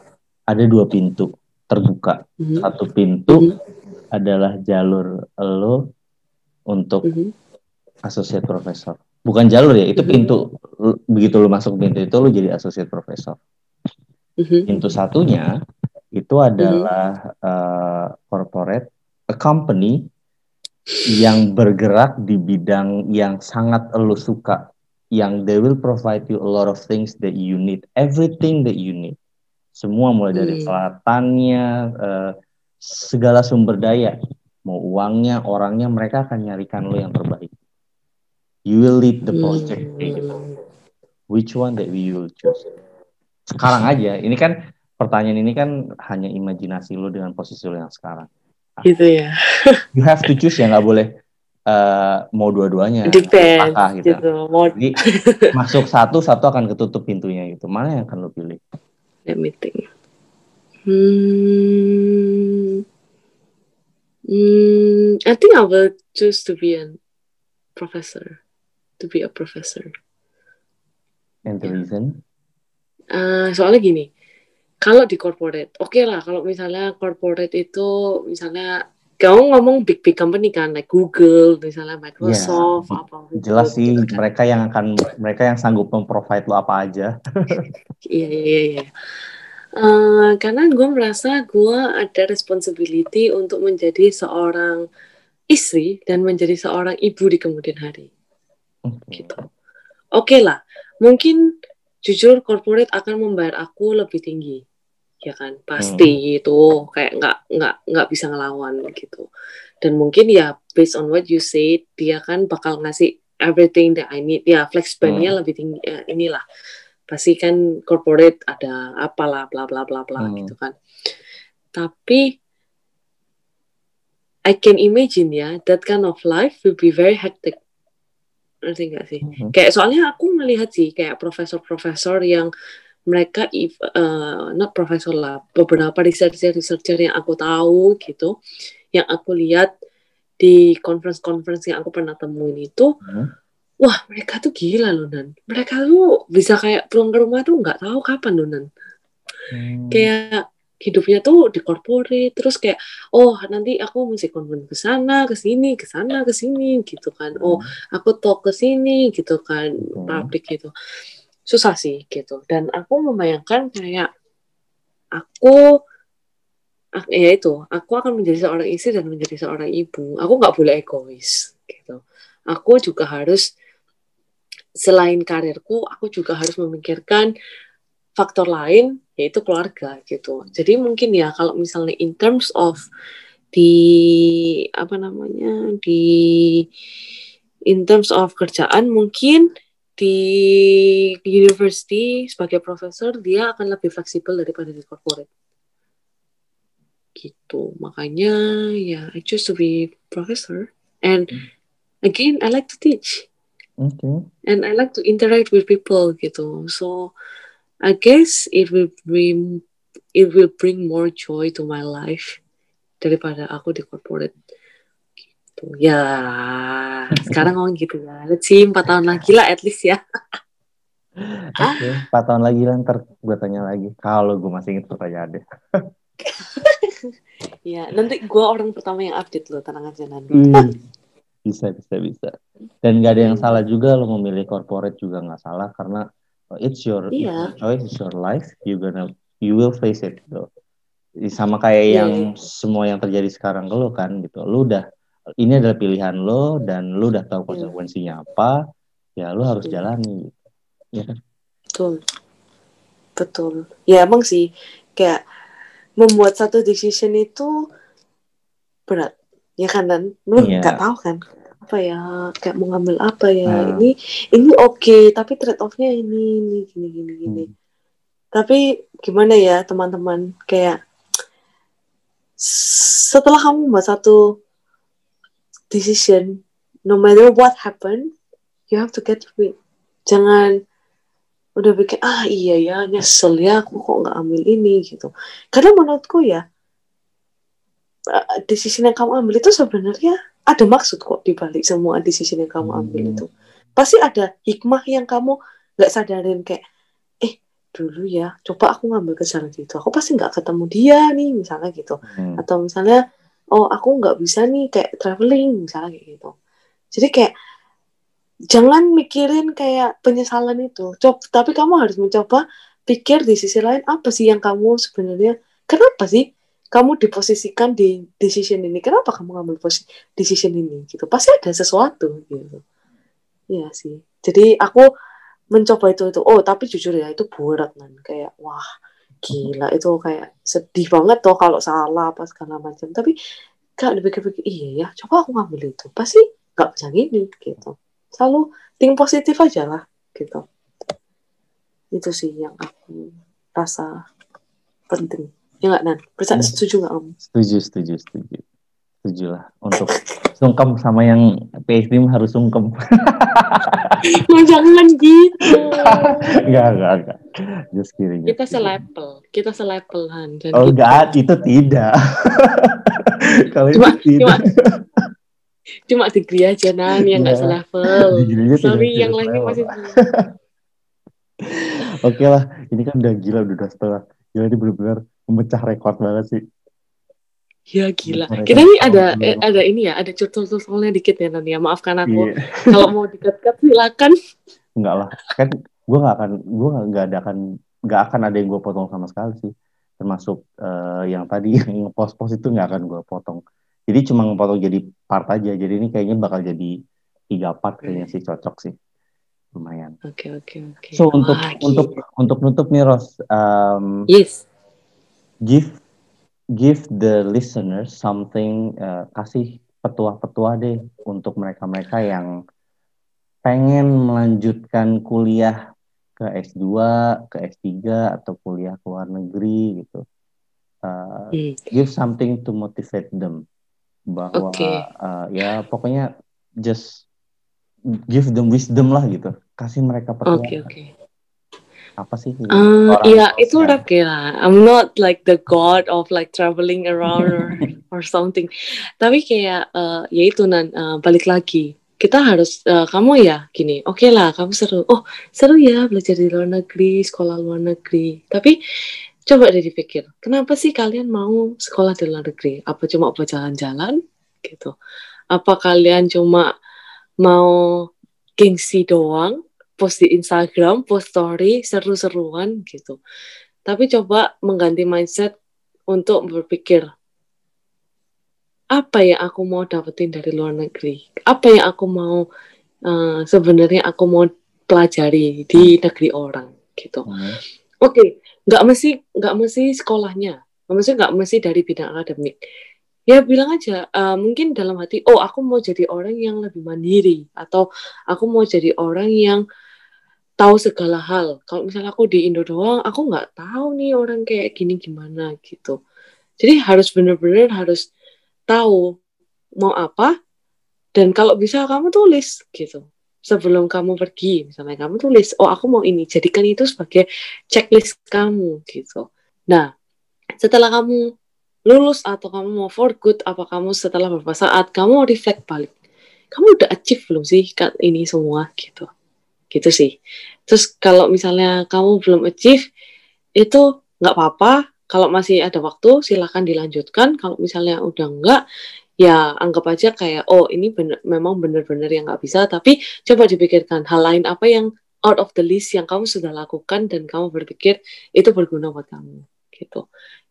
ada dua pintu terbuka uh-huh. satu pintu uh-huh. adalah jalur lo untuk uh-huh. associate professor bukan jalur ya itu pintu. Begitu lo masuk pintu itu lo jadi associate professor. Uh-huh. pintu satunya itu adalah uh, corporate a company yang bergerak di bidang yang sangat lo suka yang they will provide you a lot of things that you need. Everything that you need. Semua mulai dari hmm. pelatannya uh, segala sumber daya. Mau uangnya orangnya mereka akan nyarikan lo yang terbaik you will lead the project hmm. gitu. Which one that we will choose? Sekarang aja. Ini kan pertanyaan ini kan hanya imajinasi lo dengan posisi lo yang sekarang. Gitu ya. You have to choose ya nggak boleh uh, mau dua-duanya. Depend gitu, gitu. Mau... Jadi, masuk satu satu akan ketutup pintunya gitu. Mana yang akan lo pilih? Let me think. Hmm. Hmm I think I will choose to be a professor to be a professor and the reason uh, soalnya gini kalau di corporate, oke okay lah kalau misalnya corporate itu misalnya kamu ngomong big big company kan, like Google, misalnya Microsoft, yeah. apa Google, jelas sih gitu kan. mereka yang akan mereka yang sanggup memprovide lo apa aja. Iya iya iya. Uh, karena gue merasa gue ada responsibility untuk menjadi seorang istri dan menjadi seorang ibu di kemudian hari. Okay. Gitu. Oke okay lah, mungkin jujur corporate akan membayar aku lebih tinggi ya kan pasti hmm. itu kayak nggak nggak nggak bisa ngelawan gitu dan mungkin ya based on what you say dia kan bakal ngasih everything that I need ya flex bandnya hmm. lebih tinggi ya, inilah pasti kan corporate ada apalah bla bla bla bla hmm. gitu kan tapi I can imagine ya that kind of life will be very hectic ngerti gak sih hmm. kayak soalnya aku melihat sih kayak profesor-profesor yang mereka if, uh, not profesor lah beberapa researcher researcher yang aku tahu gitu yang aku lihat di conference-conference yang aku pernah temuin itu hmm. wah mereka tuh gila loh nan mereka tuh bisa kayak pulang ke rumah tuh nggak tahu kapan loh nan hmm. kayak hidupnya tuh di corporate terus kayak oh nanti aku mesti konven ke sana ke sini ke sana ke sini gitu kan. Oh hmm. aku talk ke sini gitu kan hmm. publik gitu. Susah sih gitu. Dan aku membayangkan kayak aku ya itu aku akan menjadi seorang istri dan menjadi seorang ibu. Aku nggak boleh egois gitu. Aku juga harus selain karirku aku juga harus memikirkan faktor lain yaitu keluarga gitu. Jadi mungkin ya kalau misalnya in terms of di apa namanya di in terms of kerjaan mungkin di university sebagai profesor dia akan lebih fleksibel daripada di corporate. Gitu. Makanya ya I choose to be professor and hmm. again I like to teach. Okay. and I like to interact with people gitu. So I guess it will bring it will bring more joy to my life daripada aku di corporate gitu ya sekarang ngomong gitu ya let's see empat tahun lagi lah at least ya Oke, okay, tahun lagi lah ntar gue tanya lagi. Kalau gue masih inget pertanyaan deh. ya, nanti gue orang pertama yang update lo, tenang aja nanti. Hmm. Bisa, bisa, bisa. Dan gak ada yang salah juga lo memilih corporate juga gak salah karena it's your, yeah. it's your choice, it's your life. You gonna, you will face it gitu. Sama kayak yeah. yang iya. semua yang terjadi sekarang ke lo kan gitu. Lo udah ini adalah pilihan lo dan lo udah tahu iya. konsekuensinya apa ya lo harus iya. jalani ya kan betul betul ya emang sih kayak membuat satu decision itu berat ya kan dan lu yeah. nggak tahu kan apa ya kayak mau ngambil apa ya nah. ini ini oke okay, tapi trade offnya ini ini gini gini gini hmm. tapi gimana ya teman-teman kayak setelah kamu membuat satu decision no matter what happen you have to get it jangan udah bikin ah iya ya nyesel ya aku kok nggak ambil ini gitu karena menurutku ya eh, decision yang kamu ambil itu sebenarnya ada maksud kok dibalik semua decision yang kamu ambil hmm. itu. Pasti ada hikmah yang kamu nggak sadarin kayak eh dulu ya coba aku ngambil kesalahan itu. Aku pasti nggak ketemu dia nih misalnya gitu. Hmm. atau misalnya oh aku nggak bisa nih kayak traveling misalnya kayak gitu. Jadi kayak jangan mikirin kayak penyesalan itu. Coba tapi kamu harus mencoba pikir di sisi lain apa sih yang kamu sebenarnya kenapa sih kamu diposisikan di decision ini. Kenapa kamu ngambil posisi decision ini? Gitu. Pasti ada sesuatu gitu. Iya sih. Jadi aku mencoba itu itu. Oh tapi jujur ya itu berat kan kayak wah gila. Itu kayak sedih banget tuh kalau salah apa segala macam. Tapi kalau dipikir-pikir iya ya coba aku ngambil itu. Pasti nggak bisa gini gitu. Selalu think positif aja lah gitu. Itu sih yang aku rasa penting ya nggak nan? Percaya hmm. setuju nggak om? Setuju setuju setuju. Setuju lah untuk sungkem sama yang PhD harus sungkem. Ya jangan gitu. Enggak enggak enggak just kidding kita selepel kita selepelan oh gitu. enggak itu tidak. Kalau itu tidak. cuma, cuma degree aja nan yang nggak yeah. selevel. Sorry yang lainnya masih Oke lah, ini kan udah gila udah setengah. Gila ini benar-benar memecah rekor banget sih. Ya gila. Kita nih ada eh, ada ini ya, ada curcol-curcolnya dikit ya nanti ya. Maafkan aku. Yeah. Kalau mau dikat-kat silakan. Enggak lah. Kan gue gak akan gue gak ada akan gak akan ada yang gue potong sama sekali sih. Termasuk uh, yang tadi yang post-post itu gak akan gue potong. Jadi cuma ngepotong jadi part aja. Jadi ini kayaknya bakal jadi tiga part kayaknya sih cocok sih. Lumayan. Oke okay, oke okay, oke. Okay. So untuk Wah, untuk untuk nutup nih Ros. Um, yes. Give give the listeners something uh, kasih petua-petua deh untuk mereka-mereka yang pengen melanjutkan kuliah ke S2 ke S3 atau kuliah ke luar negeri gitu uh, hmm. give something to motivate them bahwa okay. uh, ya pokoknya just give them wisdom lah gitu kasih mereka pertanyaan okay, okay. Apa sih? Uh, iya itu udah kira I'm not like the god of like traveling around or, or something. Tapi kayak uh, ya itu nan. Uh, balik lagi. Kita harus uh, kamu ya gini. Oke okay lah kamu seru. Oh seru ya belajar di luar negeri sekolah luar negeri. Tapi coba deh dipikir kenapa sih kalian mau sekolah di luar negeri? Apa cuma buat jalan-jalan? Gitu. Apa kalian cuma mau gengsi doang post di Instagram post story seru-seruan gitu. Tapi coba mengganti mindset untuk berpikir apa yang aku mau dapetin dari luar negeri? Apa yang aku mau uh, sebenarnya aku mau pelajari di negeri orang gitu. Hmm. oke okay, nggak mesti nggak mesti sekolahnya maksudnya nggak mesti dari bidang akademik. Ya bilang aja uh, mungkin dalam hati oh aku mau jadi orang yang lebih mandiri atau aku mau jadi orang yang tahu segala hal. Kalau misalnya aku di Indo doang aku nggak tahu nih orang kayak gini gimana gitu. Jadi harus bener-bener harus tahu mau apa dan kalau bisa kamu tulis gitu. Sebelum kamu pergi misalnya kamu tulis oh aku mau ini jadikan itu sebagai checklist kamu gitu. Nah setelah kamu lulus atau kamu mau for good apa kamu setelah beberapa saat kamu reflect balik kamu udah achieve belum sih ini semua gitu gitu sih. Terus kalau misalnya kamu belum achieve itu nggak apa-apa. Kalau masih ada waktu silahkan dilanjutkan. Kalau misalnya udah enggak ya anggap aja kayak oh ini bener, memang benar-benar yang nggak bisa. Tapi coba dipikirkan hal lain apa yang out of the list yang kamu sudah lakukan dan kamu berpikir itu berguna buat kamu. Gitu.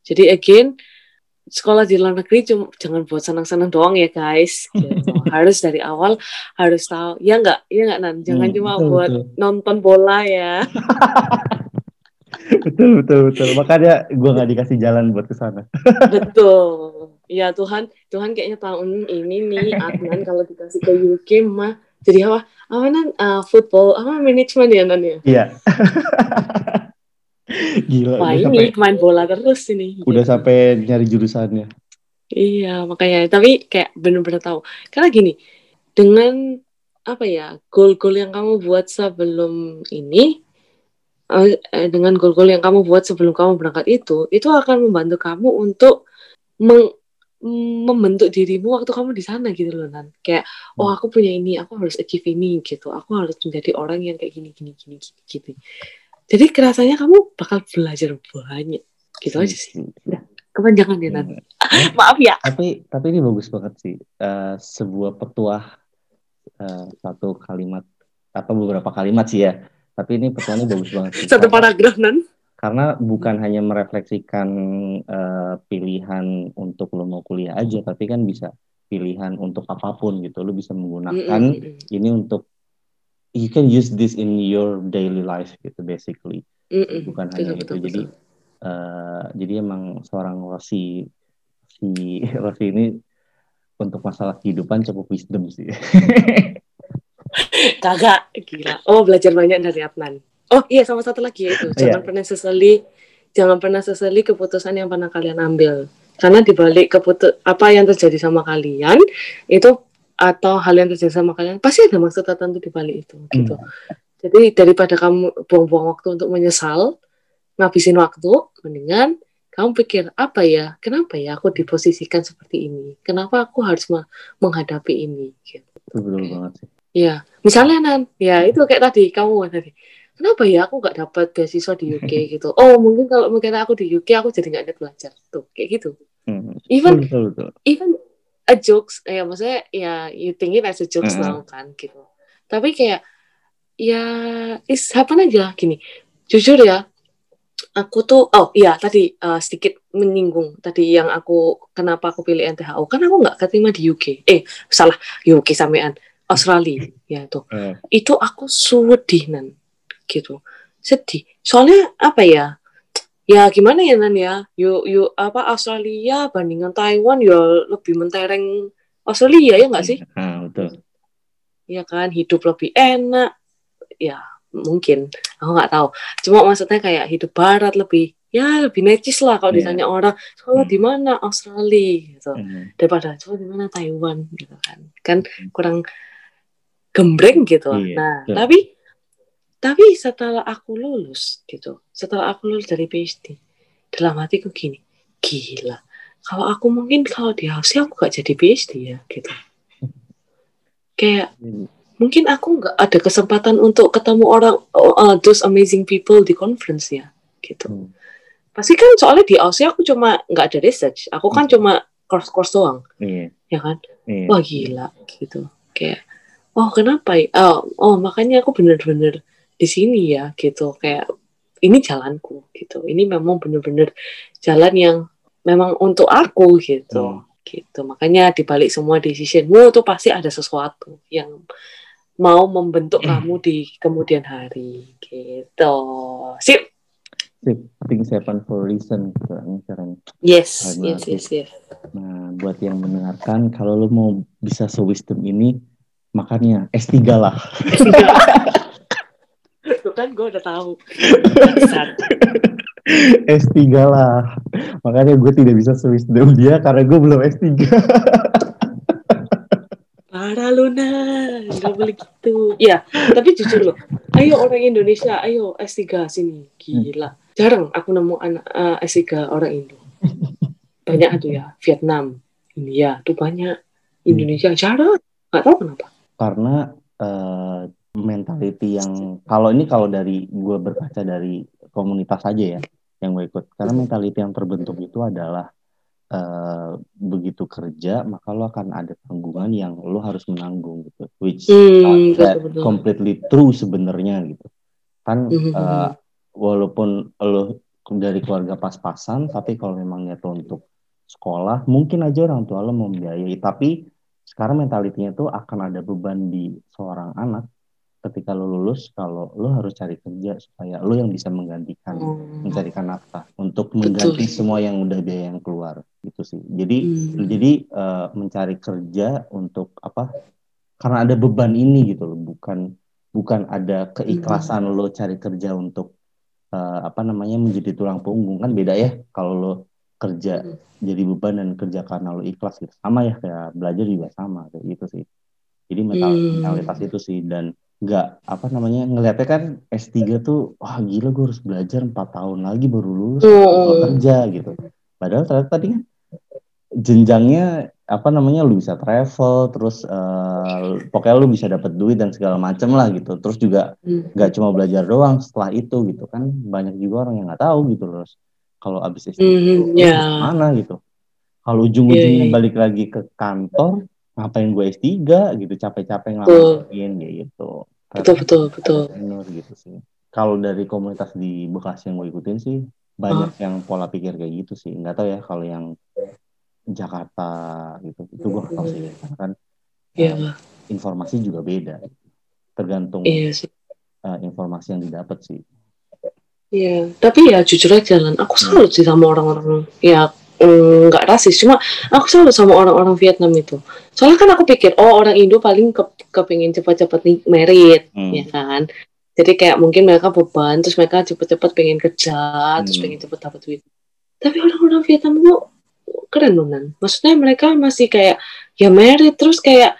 Jadi again sekolah di luar negeri cuma jangan buat senang-senang doang ya guys. Gitu. harus dari awal harus tahu. Ya nggak ya nggak nan? Jangan hmm, cuma betul, buat betul. nonton bola ya. Betul betul betul. Makanya gue nggak dikasih jalan buat ke sana. Betul. Ya Tuhan Tuhan kayaknya tahun ini nih Adnan kalau dikasih ke UK mah jadi apa? Apa nan? Uh, football apa manajemen ya nan ya? Iya Gila. Wah ini sampai, main bola terus ini. Udah gitu. sampai nyari jurusannya. Iya makanya tapi kayak bener-bener tahu. Karena gini dengan apa ya goal-goal yang kamu buat sebelum ini Eh, eh, dengan goal-goal yang kamu buat sebelum kamu berangkat itu, itu akan membantu kamu untuk meng, membentuk dirimu waktu kamu di sana gitu loh kan. Kayak oh hmm. aku punya ini, aku harus achieve ini gitu. Aku harus menjadi orang yang kayak gini gini gini, gini gitu. Jadi kerasanya kamu bakal belajar banyak. Gitu aja sih. Udah, kepanjangan ya nanti. Hmm. Maaf ya. Tapi tapi ini bagus banget sih. Uh, sebuah petuah uh, satu kalimat atau beberapa kalimat sih ya tapi ini pesannya bagus banget. Sih. Satu paragraf nan. Karena bukan hanya merefleksikan uh, pilihan untuk lo mau kuliah aja, tapi kan bisa pilihan untuk apa pun gitu. Lo bisa menggunakan mm -mm. ini untuk you can use this in your daily life gitu basically. Mm -mm. Bukan betul, hanya betul, itu. Betul. Jadi uh, jadi emang seorang Rossi si Rossi ini untuk masalah kehidupan cukup wisdom sih. Kagak, gila. Oh, belajar banyak dari Adnan. Oh iya, sama satu lagi ya itu. Jangan yeah. pernah sesali, jangan pernah sesali keputusan yang pernah kalian ambil. Karena dibalik keputus apa yang terjadi sama kalian itu atau hal yang terjadi sama kalian pasti ada maksud tertentu di balik itu gitu. Hmm. Jadi daripada kamu buang-buang waktu untuk menyesal, ngabisin waktu, mendingan kamu pikir apa ya, kenapa ya aku diposisikan seperti ini? Kenapa aku harus menghadapi ini? Gitu. Betul banget sih. Iya, misalnya nan, ya itu kayak tadi kamu tadi. Kenapa ya aku nggak dapat beasiswa di UK gitu? Oh mungkin kalau mungkin aku di UK aku jadi nggak ada belajar tuh kayak gitu. Hmm. Even betul, betul. even a jokes ya maksudnya ya you think it as a jokes uh-huh. now kan gitu. Tapi kayak ya is happen aja gini. Jujur ya, aku tuh oh iya tadi uh, sedikit menyinggung tadi yang aku kenapa aku pilih NTHU kan aku nggak keterima di UK eh salah UK samaan Australia ya itu uh. itu aku sedih nan gitu sedih soalnya apa ya ya gimana ya nan ya yuk yuk apa Australia bandingan Taiwan ya lebih mentereng Australia ya nggak sih uh, betul ya kan hidup lebih enak ya mungkin aku nggak tahu cuma maksudnya kayak hidup barat lebih ya lebih necis lah kalau yeah. ditanya orang sekolah hmm. di mana Australia gitu hmm. daripada sekolah di mana Taiwan gitu kan kan hmm. kurang gembreng gitu yeah. nah yeah. tapi tapi setelah aku lulus gitu setelah aku lulus dari PhD dalam hatiku gini gila kalau aku mungkin kalau di Aussie aku gak jadi PhD ya gitu kayak hmm. mungkin aku nggak ada kesempatan untuk ketemu orang uh, those amazing people di conference ya gitu hmm pasti kan soalnya di Aussie aku cuma nggak ada research aku kan hmm. cuma course course doang iya. ya kan iya. wah gila gitu kayak oh kenapa ya oh, oh makanya aku bener-bener di sini ya gitu. Kayak ini jalanku gitu. Ini memang bener-bener jalan yang memang untuk aku gitu. Hmm. gitu. Makanya dibalik semua decisionmu tuh pasti ada sesuatu yang mau membentuk hmm. kamu di kemudian hari gitu. Sip. Things happen for reason kan yes yes yes yes. Nah buat yang mendengarkan kalau lo mau bisa se wisdom ini makanya S3 lah kan gue udah tahu. S3 lah. Makanya gue tidak bisa se wisdom dia karena gue belum S3 Parah Luna, nggak boleh gitu. Ya, tapi jujur loh, ayo orang Indonesia, ayo S3 sini, gila. Jarang aku nemu anak uh, S3 orang Indo. Banyak tuh ya. Vietnam India tuh banyak. Indonesia jarang. Nggak tahu kenapa. Karena uh, mentality yang kalau ini kalau dari gue berkaca dari komunitas aja ya yang gue ikut. Karena hmm. mentality yang terbentuk itu adalah uh, begitu kerja maka lo akan ada tanggungan yang lo harus menanggung gitu which hmm, uh, completely true sebenarnya gitu. Kan uh, walaupun lo dari keluarga pas-pasan tapi kalau memang niat lo untuk sekolah mungkin aja orang tua lo mau membiayai. Tapi sekarang mentalitinya tuh akan ada beban di seorang anak ketika lo lulus kalau lo harus cari kerja supaya lo yang bisa menggantikan hmm. mencarikan nafkah untuk mengganti semua yang udah biaya yang keluar gitu sih jadi hmm. jadi uh, mencari kerja untuk apa karena ada beban ini gitu loh bukan bukan ada keikhlasan hmm. lo cari kerja untuk uh, apa namanya menjadi tulang punggung kan beda ya kalau lo kerja hmm. jadi beban dan kerja karena lo ikhlas gitu sama ya kayak belajar juga sama kayak gitu sih jadi mental hmm. mentalitas itu sih dan nggak apa namanya ngeliatnya kan S3 tuh wah gila gue harus belajar empat tahun lagi baru lulus hmm. kerja gitu padahal ternyata tadi kan jenjangnya apa namanya lu bisa travel terus uh, pokoknya lu bisa dapat duit dan segala macem lah gitu terus juga hmm. nggak hmm. cuma belajar doang setelah itu gitu kan banyak juga orang yang nggak tahu gitu terus kalau abis S3 mm, yeah. mana gitu kalau ujung-ujungnya yeah, yeah. balik lagi ke kantor ngapain gue S3 gitu capek-capek ngelakuin gitu. Betul betul betul. benar gitu sih. Kalau dari komunitas di Bekasi yang gue ikutin sih banyak oh. yang pola pikir kayak gitu sih. Nggak tahu ya kalau yang Jakarta gitu itu gue tahu sih. Karena kan yeah. uh, informasi juga beda. Tergantung yeah, sih. Uh, informasi yang didapat sih. Iya, tapi ya jujur aja jalan. Aku salut sih sama orang-orang ya nggak mm, rasis, cuma aku salut sama orang-orang Vietnam itu. Soalnya kan aku pikir, oh orang Indo paling ke, kepingin cepat-cepat nih merit, hmm. ya kan. Jadi kayak mungkin mereka beban, terus mereka cepat-cepat pengen kerja, hmm. terus pengen cepat dapat duit. Tapi orang-orang Vietnam itu keren loh. Maksudnya mereka masih kayak ya merit terus kayak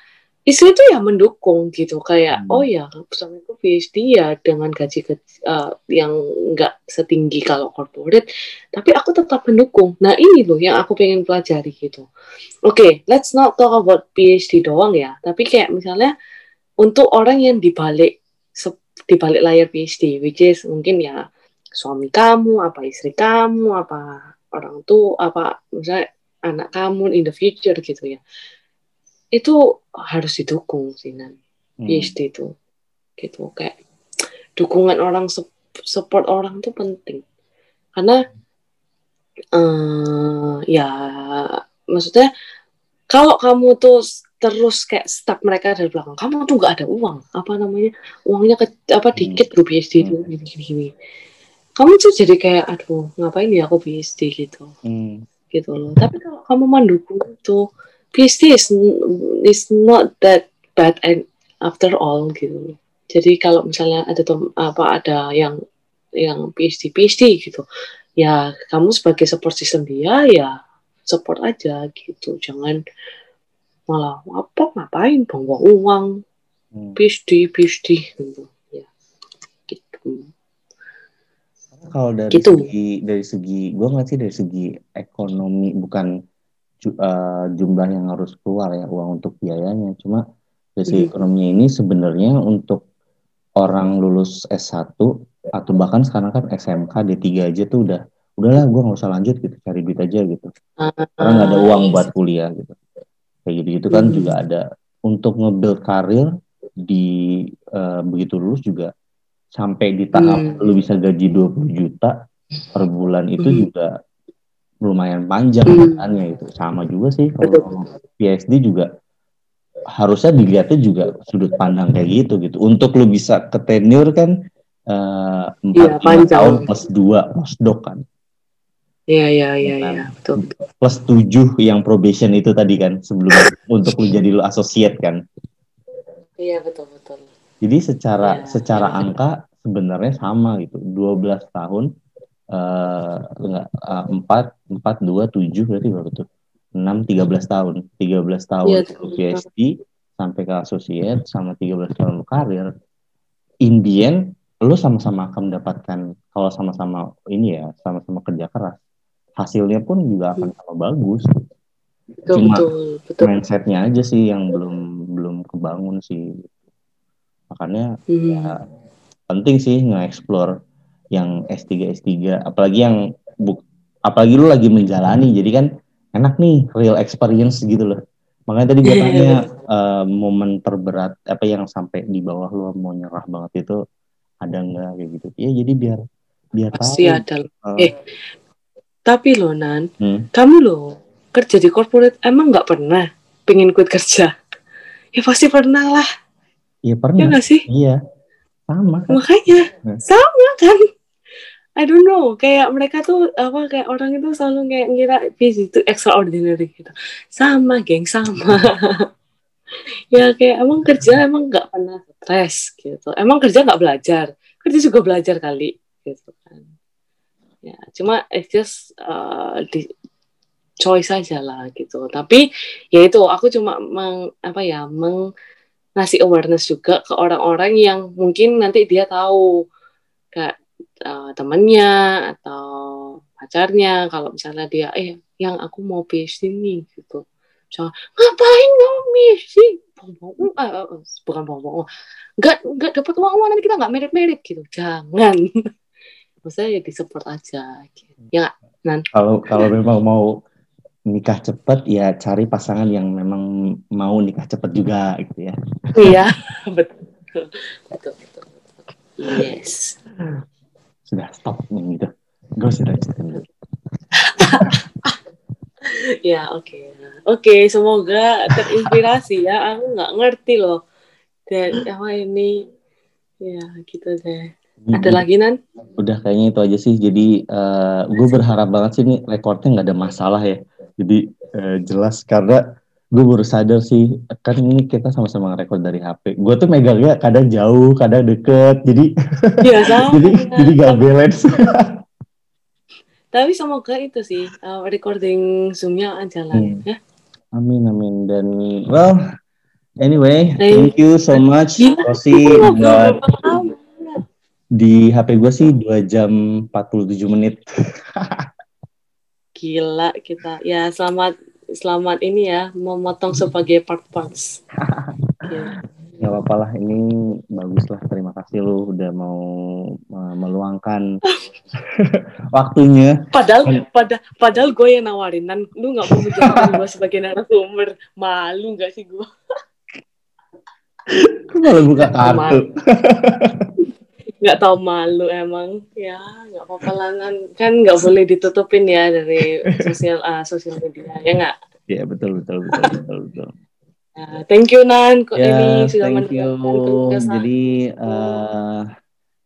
istri itu ya mendukung gitu kayak hmm. oh ya suamiku PhD ya dengan gaji ke, uh, yang enggak setinggi kalau corporate tapi aku tetap mendukung. Nah ini loh yang aku pengen pelajari gitu. Oke okay, let's not talk about PhD doang ya tapi kayak misalnya untuk orang yang dibalik dibalik layar PhD which is mungkin ya suami kamu apa istri kamu apa orang tua apa misalnya anak kamu in the future gitu ya itu harus didukung sih nan. Hmm. PhD itu. Gitu kayak dukungan orang support orang tuh penting. Karena uh, ya maksudnya kalau kamu tuh terus kayak stuck mereka dari belakang kamu tuh nggak ada uang. Apa namanya? Uangnya ke, apa hmm. dikit hmm. PhD itu gini gini gini. Kamu tuh jadi kayak aduh ngapain ya aku PhD gitu. Hmm. gitu loh. Tapi kalau kamu mendukung itu PhD is, is not that bad and after all gitu. Jadi kalau misalnya ada apa ada yang yang PhD PhD gitu ya kamu sebagai support system dia ya support aja gitu. Jangan malah apa ngapain bawa uang. Hmm. PhD PhD gitu ya. Gitu. Kalau dari gitu. segi dari segi gue nggak sih dari segi ekonomi bukan uh, jumlah yang harus keluar ya uang untuk biayanya cuma dari segi hmm. ekonominya ini sebenarnya untuk orang lulus S1 atau bahkan sekarang kan SMK D3 aja tuh udah udahlah gue nggak usah lanjut gitu cari duit aja gitu karena nggak ada uang buat kuliah gitu kayak gitu gitu kan hmm. juga ada untuk nge-build karir di uh, begitu lulus juga sampai di tahap hmm. lu bisa gaji 20 juta per bulan itu hmm. juga lumayan panjang hmm. kan itu sama juga sih kalau PhD juga harusnya dilihatnya juga sudut pandang kayak gitu gitu. Untuk lu bisa ke tenure kan eh, empat uh, tahun plus dua postdoc kan. Iya iya iya kan? iya betul, Plus tujuh yang probation itu tadi kan sebelum untuk lu jadi lu associate kan. Iya betul betul. Jadi secara ya, secara ya. angka sebenarnya sama gitu. 12 tahun eh uh, empat empat dua tujuh berarti berapa tuh? 6 13 tahun 13 tahun ya, PhD sampai ke associate sama 13 tahun karir in the end lu sama-sama akan mendapatkan kalau sama-sama ini ya sama-sama kerja keras hasilnya pun juga akan sama bagus betul, cuma betul, betul. mindsetnya aja sih yang belum belum kebangun sih makanya hmm. ya penting sih nge-explore yang S3 S3 apalagi yang buk apalagi lu lagi menjalani jadi kan enak nih real experience gitu loh. Makanya tadi gue iya, iya, tanya uh, momen terberat apa yang sampai di bawah lo mau nyerah banget itu ada nggak kayak gitu. Ya jadi biar biar pasti tahu. ada uh, eh. Tapi lo nan hmm? kamu lo kerja di corporate emang nggak pernah pengen quit kerja? Ya pasti pernah lah. Iya pernah. Ya gak sih? Iya sama kan? makanya hmm. sama kan? I don't know kayak mereka tuh apa kayak orang itu selalu kayak ngira bis itu extraordinary gitu. Sama geng sama. Ya kayak emang kerja emang nggak pernah stres gitu. Emang kerja nggak belajar. Kerja juga belajar kali gitu kan. Ya cuma it's just uh, di choice aja lah gitu. Tapi ya itu aku cuma meng, apa ya meng ngasih awareness juga ke orang-orang yang mungkin nanti dia tahu kayak uh, temennya atau pacarnya. Kalau misalnya dia eh yang aku mau PhD nih gitu. So, ngapain kamu PhD bohong uh, bukan bohong. Nggak nggak dapat uang uang nanti kita nggak merit merit gitu. Jangan. Maksudnya ya disupport aja gitu. ya nan? Kalau kalau memang mau nikah cepat ya cari pasangan yang memang mau nikah cepat juga gitu ya. Iya betul betul betul, yes. Sudah stop nih gitu. Gue sudah ya oke. Okay. oke okay, semoga terinspirasi ya. Aku nggak ngerti loh. Dan apa ini? Ya gitu deh. Ada lagi nan? Udah kayaknya itu aja sih. Jadi uh, eh, gue berharap banget sih nih rekornya nggak ada masalah ya jadi uh, jelas karena gue baru sadar sih kan ini kita sama-sama ngerekord dari HP gue tuh megangnya kadang jauh kadang deket jadi ya, jadi jadi gak balance. Tapi semoga itu sih uh, recording zoomnya jalan hmm. ya. Amin amin. Dan well anyway thank you so much Rosi buat di HP gue sih dua jam 47 menit gila kita ya selamat selamat ini ya memotong sebagai part-parts. ya. Gak apa-apa lah, ini bagus lah. Terima kasih lu udah mau meluangkan waktunya. Padahal, pada, padahal gue yang nawarin, dan lu gak mau menjadi gue sebagai narasumber. Malu gak sih gue? Malah buka kartu? Nggak tahu malu emang. Ya nggak apa-apa lah kan kan nggak boleh ditutupin ya dari sosial uh, sosial media ya nggak? Ya betul betul betul betul betul. Uh, thank you Nan kok ya, ini sudah thank you jadi uh,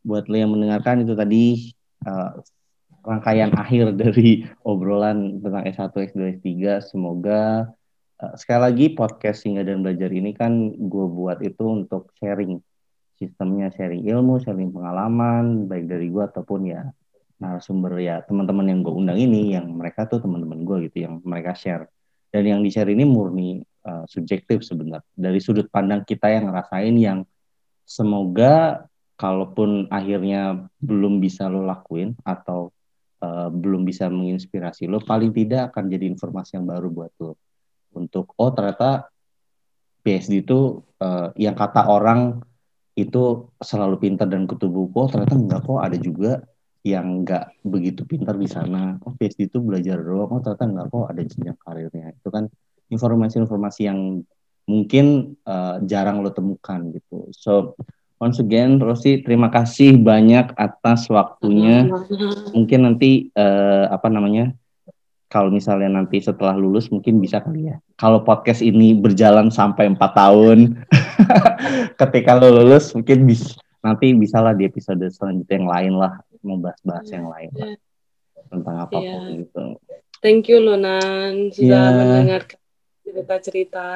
buat lo yang mendengarkan itu tadi uh, rangkaian akhir dari obrolan tentang S1 S2 S3 semoga uh, sekali lagi podcast singa dan belajar ini kan gue buat itu untuk sharing sistemnya sharing ilmu, sharing pengalaman, baik dari gue ataupun ya narasumber ya teman-teman yang gue undang ini, yang mereka tuh teman-teman gue gitu, yang mereka share. Dan yang di share ini murni uh, subjektif sebenarnya. Dari sudut pandang kita yang ngerasain yang semoga kalaupun akhirnya belum bisa lo lakuin atau uh, belum bisa menginspirasi lo, paling tidak akan jadi informasi yang baru buat lo. Untuk, oh ternyata PSD itu uh, yang kata orang itu selalu pintar dan kutu buku oh, ternyata enggak kok. Ada juga yang enggak begitu pintar di sana. Oh PSD itu belajar doang. Oh ternyata enggak kok. Ada jenjang karirnya. Itu kan informasi-informasi yang mungkin uh, jarang lo temukan gitu. So once again Rosi terima kasih banyak atas waktunya. Mungkin nanti uh, apa namanya kalau misalnya nanti setelah lulus mungkin bisa kali ya. Kalau podcast ini berjalan sampai empat tahun, ketika lo lulus mungkin bisa nanti bisalah di episode selanjutnya yang lain lah mau bahas-bahas yeah. yang lain yeah. lah. tentang apa pun yeah. gitu. Thank you Lonan sudah yeah. mendengar cerita-cerita.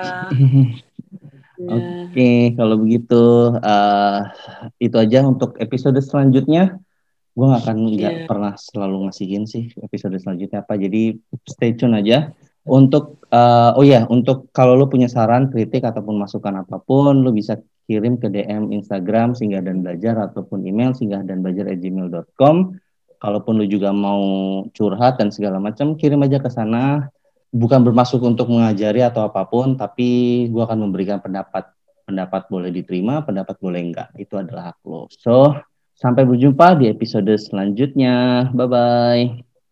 Oke, okay, kalau begitu uh, itu aja untuk episode selanjutnya gue gak akan nggak yeah. pernah selalu ngasihin sih episode selanjutnya apa jadi stay tune aja. Untuk uh, oh ya untuk kalau lo punya saran kritik ataupun masukan apa pun lo bisa kirim ke DM Instagram singgah dan belajar ataupun email singgah dan belajar gmail.com kalaupun lo juga mau curhat dan segala macam kirim aja ke sana. Bukan bermasuk untuk mengajari atau apa pun tapi gue akan memberikan pendapat. Pendapat boleh diterima pendapat boleh enggak itu adalah hak lo. So Sampai berjumpa di episode selanjutnya. Bye bye.